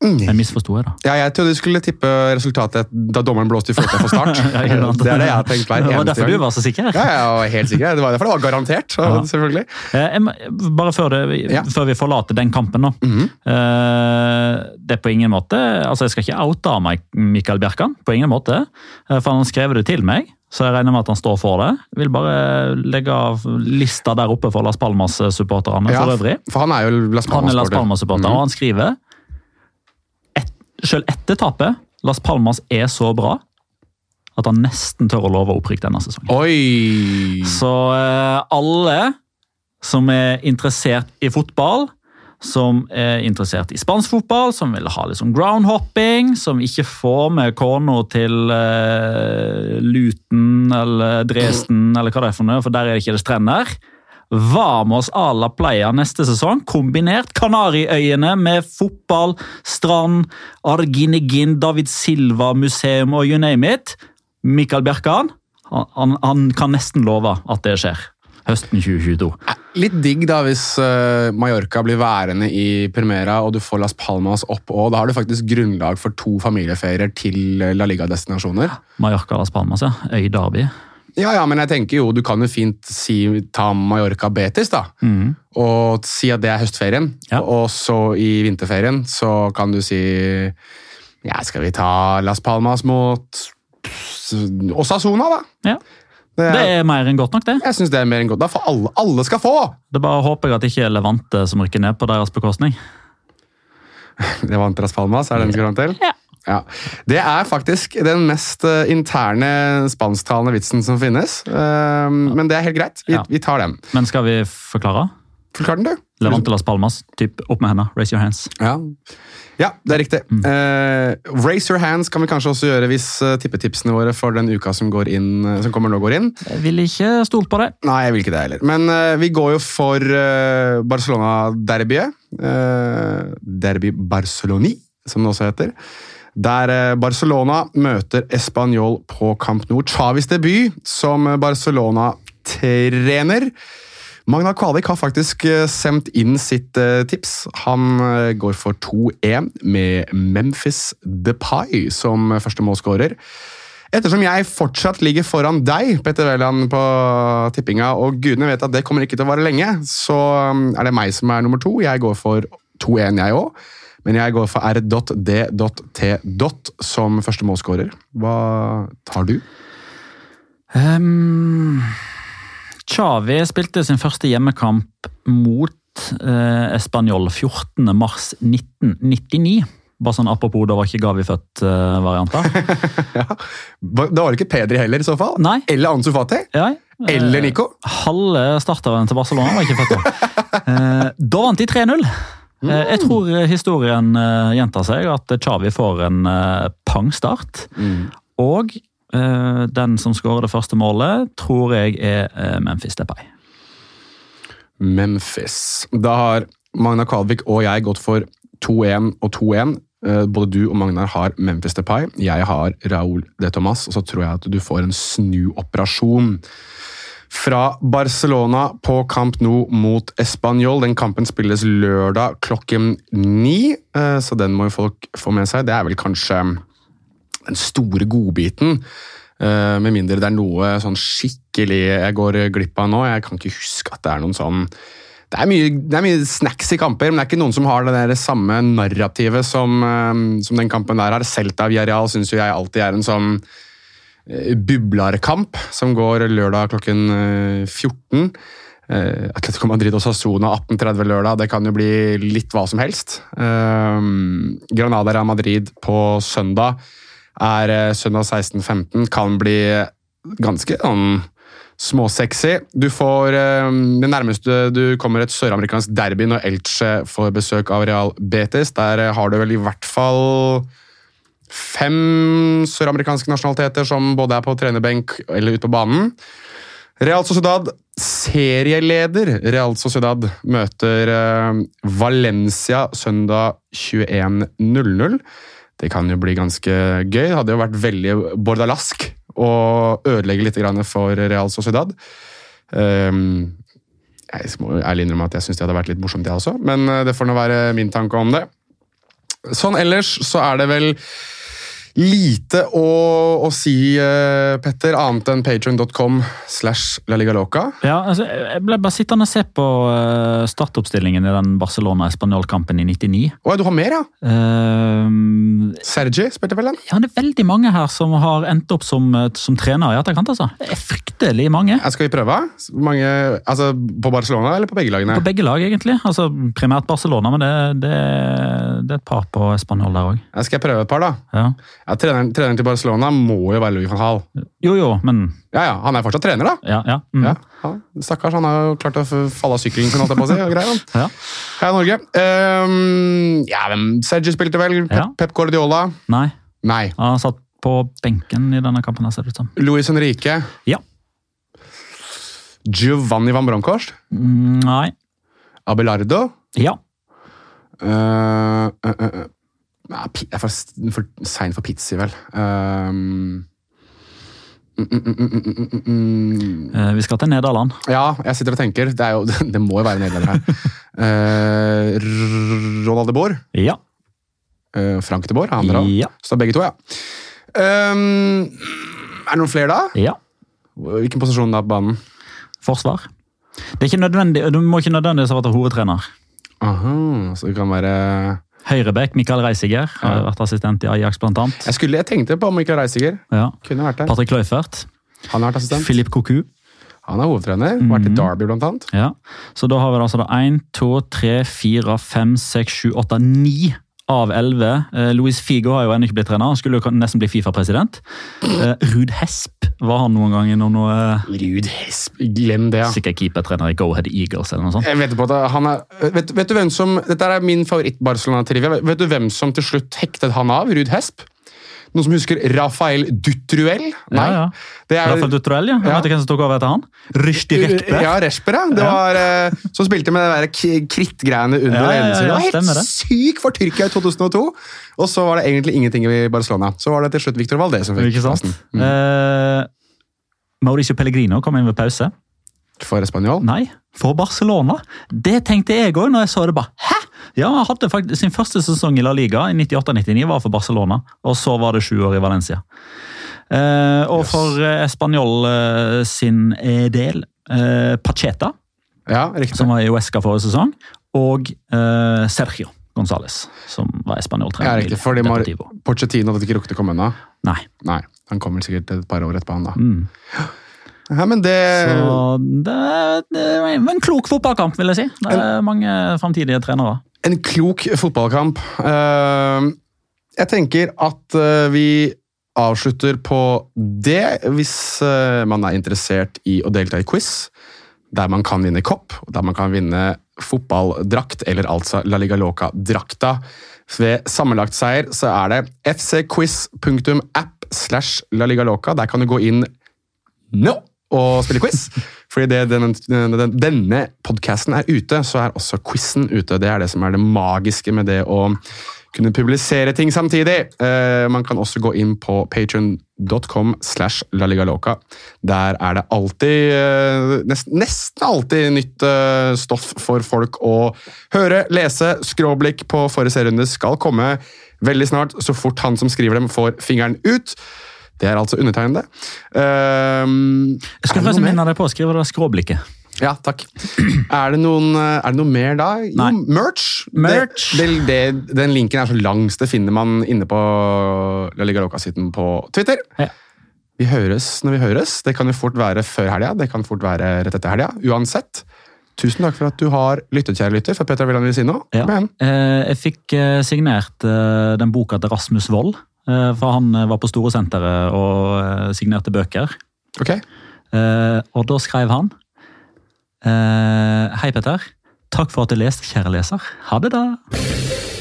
Jeg misforsto jeg, da. Ja, jeg trodde du skulle tippe resultatet da dommeren blåste i fløyta for start. Ja, det er det jeg har tenkt hver eneste gang. Det var derfor gang. du var så sikker. Ja, jeg var helt sikker. Det var derfor det var garantert. så Ja. selvfølgelig. Eh, Bare før, det, Ja. før vi forlater den kampen, nå. -hmm. Eh, Det er på ingen måte altså Jeg skal ikke oute meg Mikael Bjerkan, på ingen måte. Eh, For han skrev det til meg. så jeg regner med at han står for det. Jeg vil bare legge av lista der oppe for Las Palmas-supporterne Ja, for øvrig. For han er jo Las er Palmas-supporter. Palmas mm -hmm. og han skriver Selv etter tapet, Las Palmas er så bra at han nesten tør å love opprykk denne sesongen. Oi! Så eh, alle som er interessert i fotball, som er interessert i spansk fotball, som vil ha liksom groundhopping, som ikke får med kona til uh, Luton eller Dresden eller hva det er for noe, for der er det ikke det strender. Vamos à la playa neste sesong, kombinert Kanariøyene med fotball, strand, Arginegin, David Silva, museum og you name it. Mikael Bjerkan, han, han, kan nesten love at det skjer høsten 2022. Litt digg da hvis eh, Mallorca blir værende i Primera og du får Las Palmas opp og Da har du faktisk grunnlag for to familieferier til eh, La Liga-destinasjoner. Mallorca Las Palmas, ja. Øy-derby. Ja, ja, men jeg tenker jo du kan jo fint si ta Mallorca Betis, da. Og si at det er høstferien. Ja. Og så i vinterferien så kan du si Ja, skal vi ta Las Palmas mot Osasona, da? Ja. Det er, Det er mer enn godt nok, det. jeg synes det er mer enn godt. Da får alle, alle skal få! Det bare håper jeg at det ikke er Levante som rykker ned på deres bekostning. Levante Las Palmas, er det den skal fram til? Ja. Ja. Det er faktisk den mest eh, interne spansktalende vitsen som finnes. Eh, men det er helt greit. Vi, Ja. vi tar den. Men skal vi forklare? Forklar den, du. Levante Las Palmas, typ opp med hendene, raise your hands. Ja. ja, det er riktig. Eh, raise your hands kan vi kanskje også gjøre hvis eh, tippetipsene våre for den uka som, går inn, som kommer nå, går inn. Jeg vil ikke stole på det. Nei, jeg vil ikke det heller. Men uh, vi går jo for uh, Barcelona-derbyet. Derby Barceloni, som det også heter. Der eh, Barcelona møter Español på Camp Nou. Chavis debut som Barcelona-trener. Magna Kvalik har faktisk eh, sendt inn sitt eh, tips. Han eh, går for 2-1 med Memphis Depay som første målskårer. Ettersom jeg fortsatt ligger foran deg, Petter Wæland, på tippinga, og gudene vet at det kommer ikke til å vare lenge, så er det meg som er nummer to. Jeg går for 2-1, jeg òg. Men jeg går for r.d.t. som første målskårer. Hva tar du? Um, Xavi spilte sin første hjemmekamp mot uh, Español 14. mars 1999. Bare sånn apropos, da var ikke Gavi født-varianter. Ja. Da var det ikke Pedri heller, i så fall. Nei. Eller Ansu Fati. Ja, Eller Nico. Halve starteren til Barcelona var ikke født da. uh, da vant de 3-0. Eh, jeg tror historien eh, gjentar seg, at Chavi får en eh, pangstart. Og eh, den som skårer det første målet, tror jeg er eh, Memphis Depay. Memphis. Da har Magna Kalvik og jeg gått for 2-1 og 2-1. Eh, Både du og Magnar har Memphis Depay. Jeg har Raúl de Thomas, og så tror jeg at du får en snuoperasjon. Fra Barcelona på Camp Nou mot Español. Den kampen spilles lørdag klokken ni, eh, så den må jo folk få med seg. Det er vel kanskje den store godbiten. Eh, Med mindre det er noe sånn skikkelig jeg går glipp av nå. Jeg kan ikke huske at det er noen sånn det er, mye, det er mye snacks i kamper, men det er ikke noen som har det der samme narrativet som, eh, som den kampen der har. Celta Villarreal syns jo jeg alltid er en sånn bublarkamp som går lørdag klokken eh, 14. Eh, Atletico Madrid og Sassona 18.30 lørdag. Det kan jo bli litt hva som helst. Eh, Granada Real Madrid på søndag er eh, søndag 16.15. Kan bli ganske sånn småsexy. Du får eh, Det nærmeste du kommer et søramerikansk derby når Elche får besøk av Real Betis. Der eh, har du vel i hvert fall fem søramerikanske nasjonaliteter som både er på trenerbenk eller ute på banen. Real Sociedad, serieleder Real Sociedad, møter eh, Valencia søndag 21.00. Det kan jo bli ganske gøy. Det hadde jo vært veldig bordalask å ødelegge litt for Real Sociedad. Um, jeg må ærlig innrømme at jeg syns det hadde vært litt morsomt, jeg også, men eh, det får nå være min tanke om det. Sånn ellers så er det vel lite å, å si, uh, Petter, annet enn patreon.com slash la liga loca. Ja, altså, jeg ble bare sittende og se på uh, startoppstillingen i den Barcelona-Espanol-kampen i 99. Å, du har mer, ja? Uh, Sergi spilte vel den? Ja, det er veldig mange her som har endt opp som, som trener i etterkant. altså. Det er fryktelig mange. Ja, skal vi prøve? Mange, altså, på Barcelona eller på begge lagene? På begge lag, egentlig. Altså, Primært Barcelona, men det, det, det er et par på Spanjol der òg. Skal jeg prøve et par, da? Ja. Ja, treneren, treneren til Barcelona må jo være Louis van Hall. Jo, jo, men Ja, ja, Han er fortsatt trener, da. Ja, ja. Mm. Ja, han, Stakkars, han har jo klart å falle av sykkelen sin, på seg, og greier. Ja. Heia Norge. Um, ja, hvem Sergi spilte vel? Pep, Ja. Pep Guardiola? Nei, Nei. han satt på benken i denne kampen. ser det ut som. Luis Henrique? Ja. Giovanni Van Bronckhorst? Mm, Nei. Abelardo? Ja. Uh, uh, uh, Nei, jeg er for, for sein for pizzi, vel. Um, mm, mm, mm, mm, mm, mm, mm. Eh, Vi skal til Nederland. Ja, jeg sitter og tenker. Det, er jo, det må jo være nederlender her. Uh, Ronald de Boer. Ja. Uh, Frank de Boer. Han der òg. Ja. Så det er begge to, ja. Um, er det noen flere, da? ja. Hvilken posisjon da på banen? Forsvar. Det er ikke nødvendig, Du må ikke nødvendigvis ha vært hovedtrener. Aha, så det kan være Høyrebekk, Mikael Reisiger, har vært assistent i Ajax blant annet. Jeg, skulle, jeg tenkte på Michael Reisiger. Ja. Kunne vært der. Patrick Leufert. Han har vært assistent. Philip Koku. Han er hovedtrener. Vært i Derby, blant annet. Ja. Så da har vi altså 1, 2, 3, 4, 5, 6, 7, 8, 9 av 11. Eh, Luis Figo har jo ennå ikke blitt trener. Han skulle jo nesten bli Fifa-president. Eh, Ruud Hesp var han noen gang innom noe Ruud Hesp, glem det, ja. Sikkert keepertrener i Go Ahead Eagles eller noe sånt. Jeg vet, på det. han er, vet, vet du hvem som, Dette er min favoritt-Barcelona-trivia. Vet du hvem som til slutt hektet han av? Ruud Hesp? Noen som husker Rafael Dutruel? Nei. Ja, ja. Det er, Rafael Dutruel, ja. Ja. Vet du hvem som tok over etter han? Rüşdi Rekpe Ja, Resper, ja. Det var, eh, som spilte med det der krittgreiene under Ja, ja, ja. Det var helt det. syk for Tyrkia i 2002! Og så var det egentlig ingenting i Barcelona. Så var det til slutt Victor Valdez som fikk plassen. Mm. Eh, Mauricio Pellegrino kom inn ved pause. For Spanjol. Nei, for Barcelona. Det tenkte jeg òg når jeg så det. bare, Hæ?! Ja, han hadde faktisk Sin første sesong i La Liga i 98-99 var for Barcelona, og så var det sju år i Valencia. Eh, og for eh, Spanjol eh, sin eh, del eh, Pacheta, Ja, som var i Uesca forrige sesong, og eh, Sergio Gonzales, som var Ja, Spanjol-trener. riktig. Fordi Mar Pochettino hadde ikke rukket å komme ennå. Nei. Nei, han kommer sikkert et par år etterpå, han da. Mm. Ja, men det Så det, det var en klok fotballkamp, vil jeg si. Det er mange framtidige trenere. En klok fotballkamp. Eh, jeg tenker at eh, vi avslutter på det, hvis eh, man er interessert i å delta i quiz, der man kan vinne kopp, der man kan vinne fotballdrakt, eller altså La Liga Loca-drakta. Ved sammenlagt seier så er det fcquiz.app slash La Liga Loca. Der kan du gå inn nå og spille quiz. Fordi det, denne, den, denne podcasten er ute, så er også quizen ute. Det er det som er det magiske med det å kunne publisere ting samtidig. Eh, man kan også gå inn på patreon.com slash laligaloca. Der er det alltid, eh, nesten, nesten alltid nytt eh, stoff for folk å høre, lese. Skråblikk på forrige serierunde skal komme veldig snart, så fort han som skriver dem får fingeren ut. Det er altså undertegnede. Uh, Jeg skulle forresten minne deg på å skrive det skråblikket. Ja, takk. Er det, noen, eh, er det noe mer da? Jo, Nei. merch. Merch. Det, det, den linken er så langs. det finner man inne på La Liga Loca-siden på Twitter. Ja. Vi høres når vi høres. Det kan jo fort være før helga, det kan fort være rett etter helga. Uansett. Tusen takk for at du har lyttet, kjære lytter. For Petra Wilhelm vil si noe. Ja. Eh, Jeg fikk eh, signert den boka til Rasmus Wold. Eh, For han eh, var på Storesenteret og eh, signerte bøker. Ok. Og da skrev han Hei, Petter. Takk for at du leste, kjære leser. Ha det, da.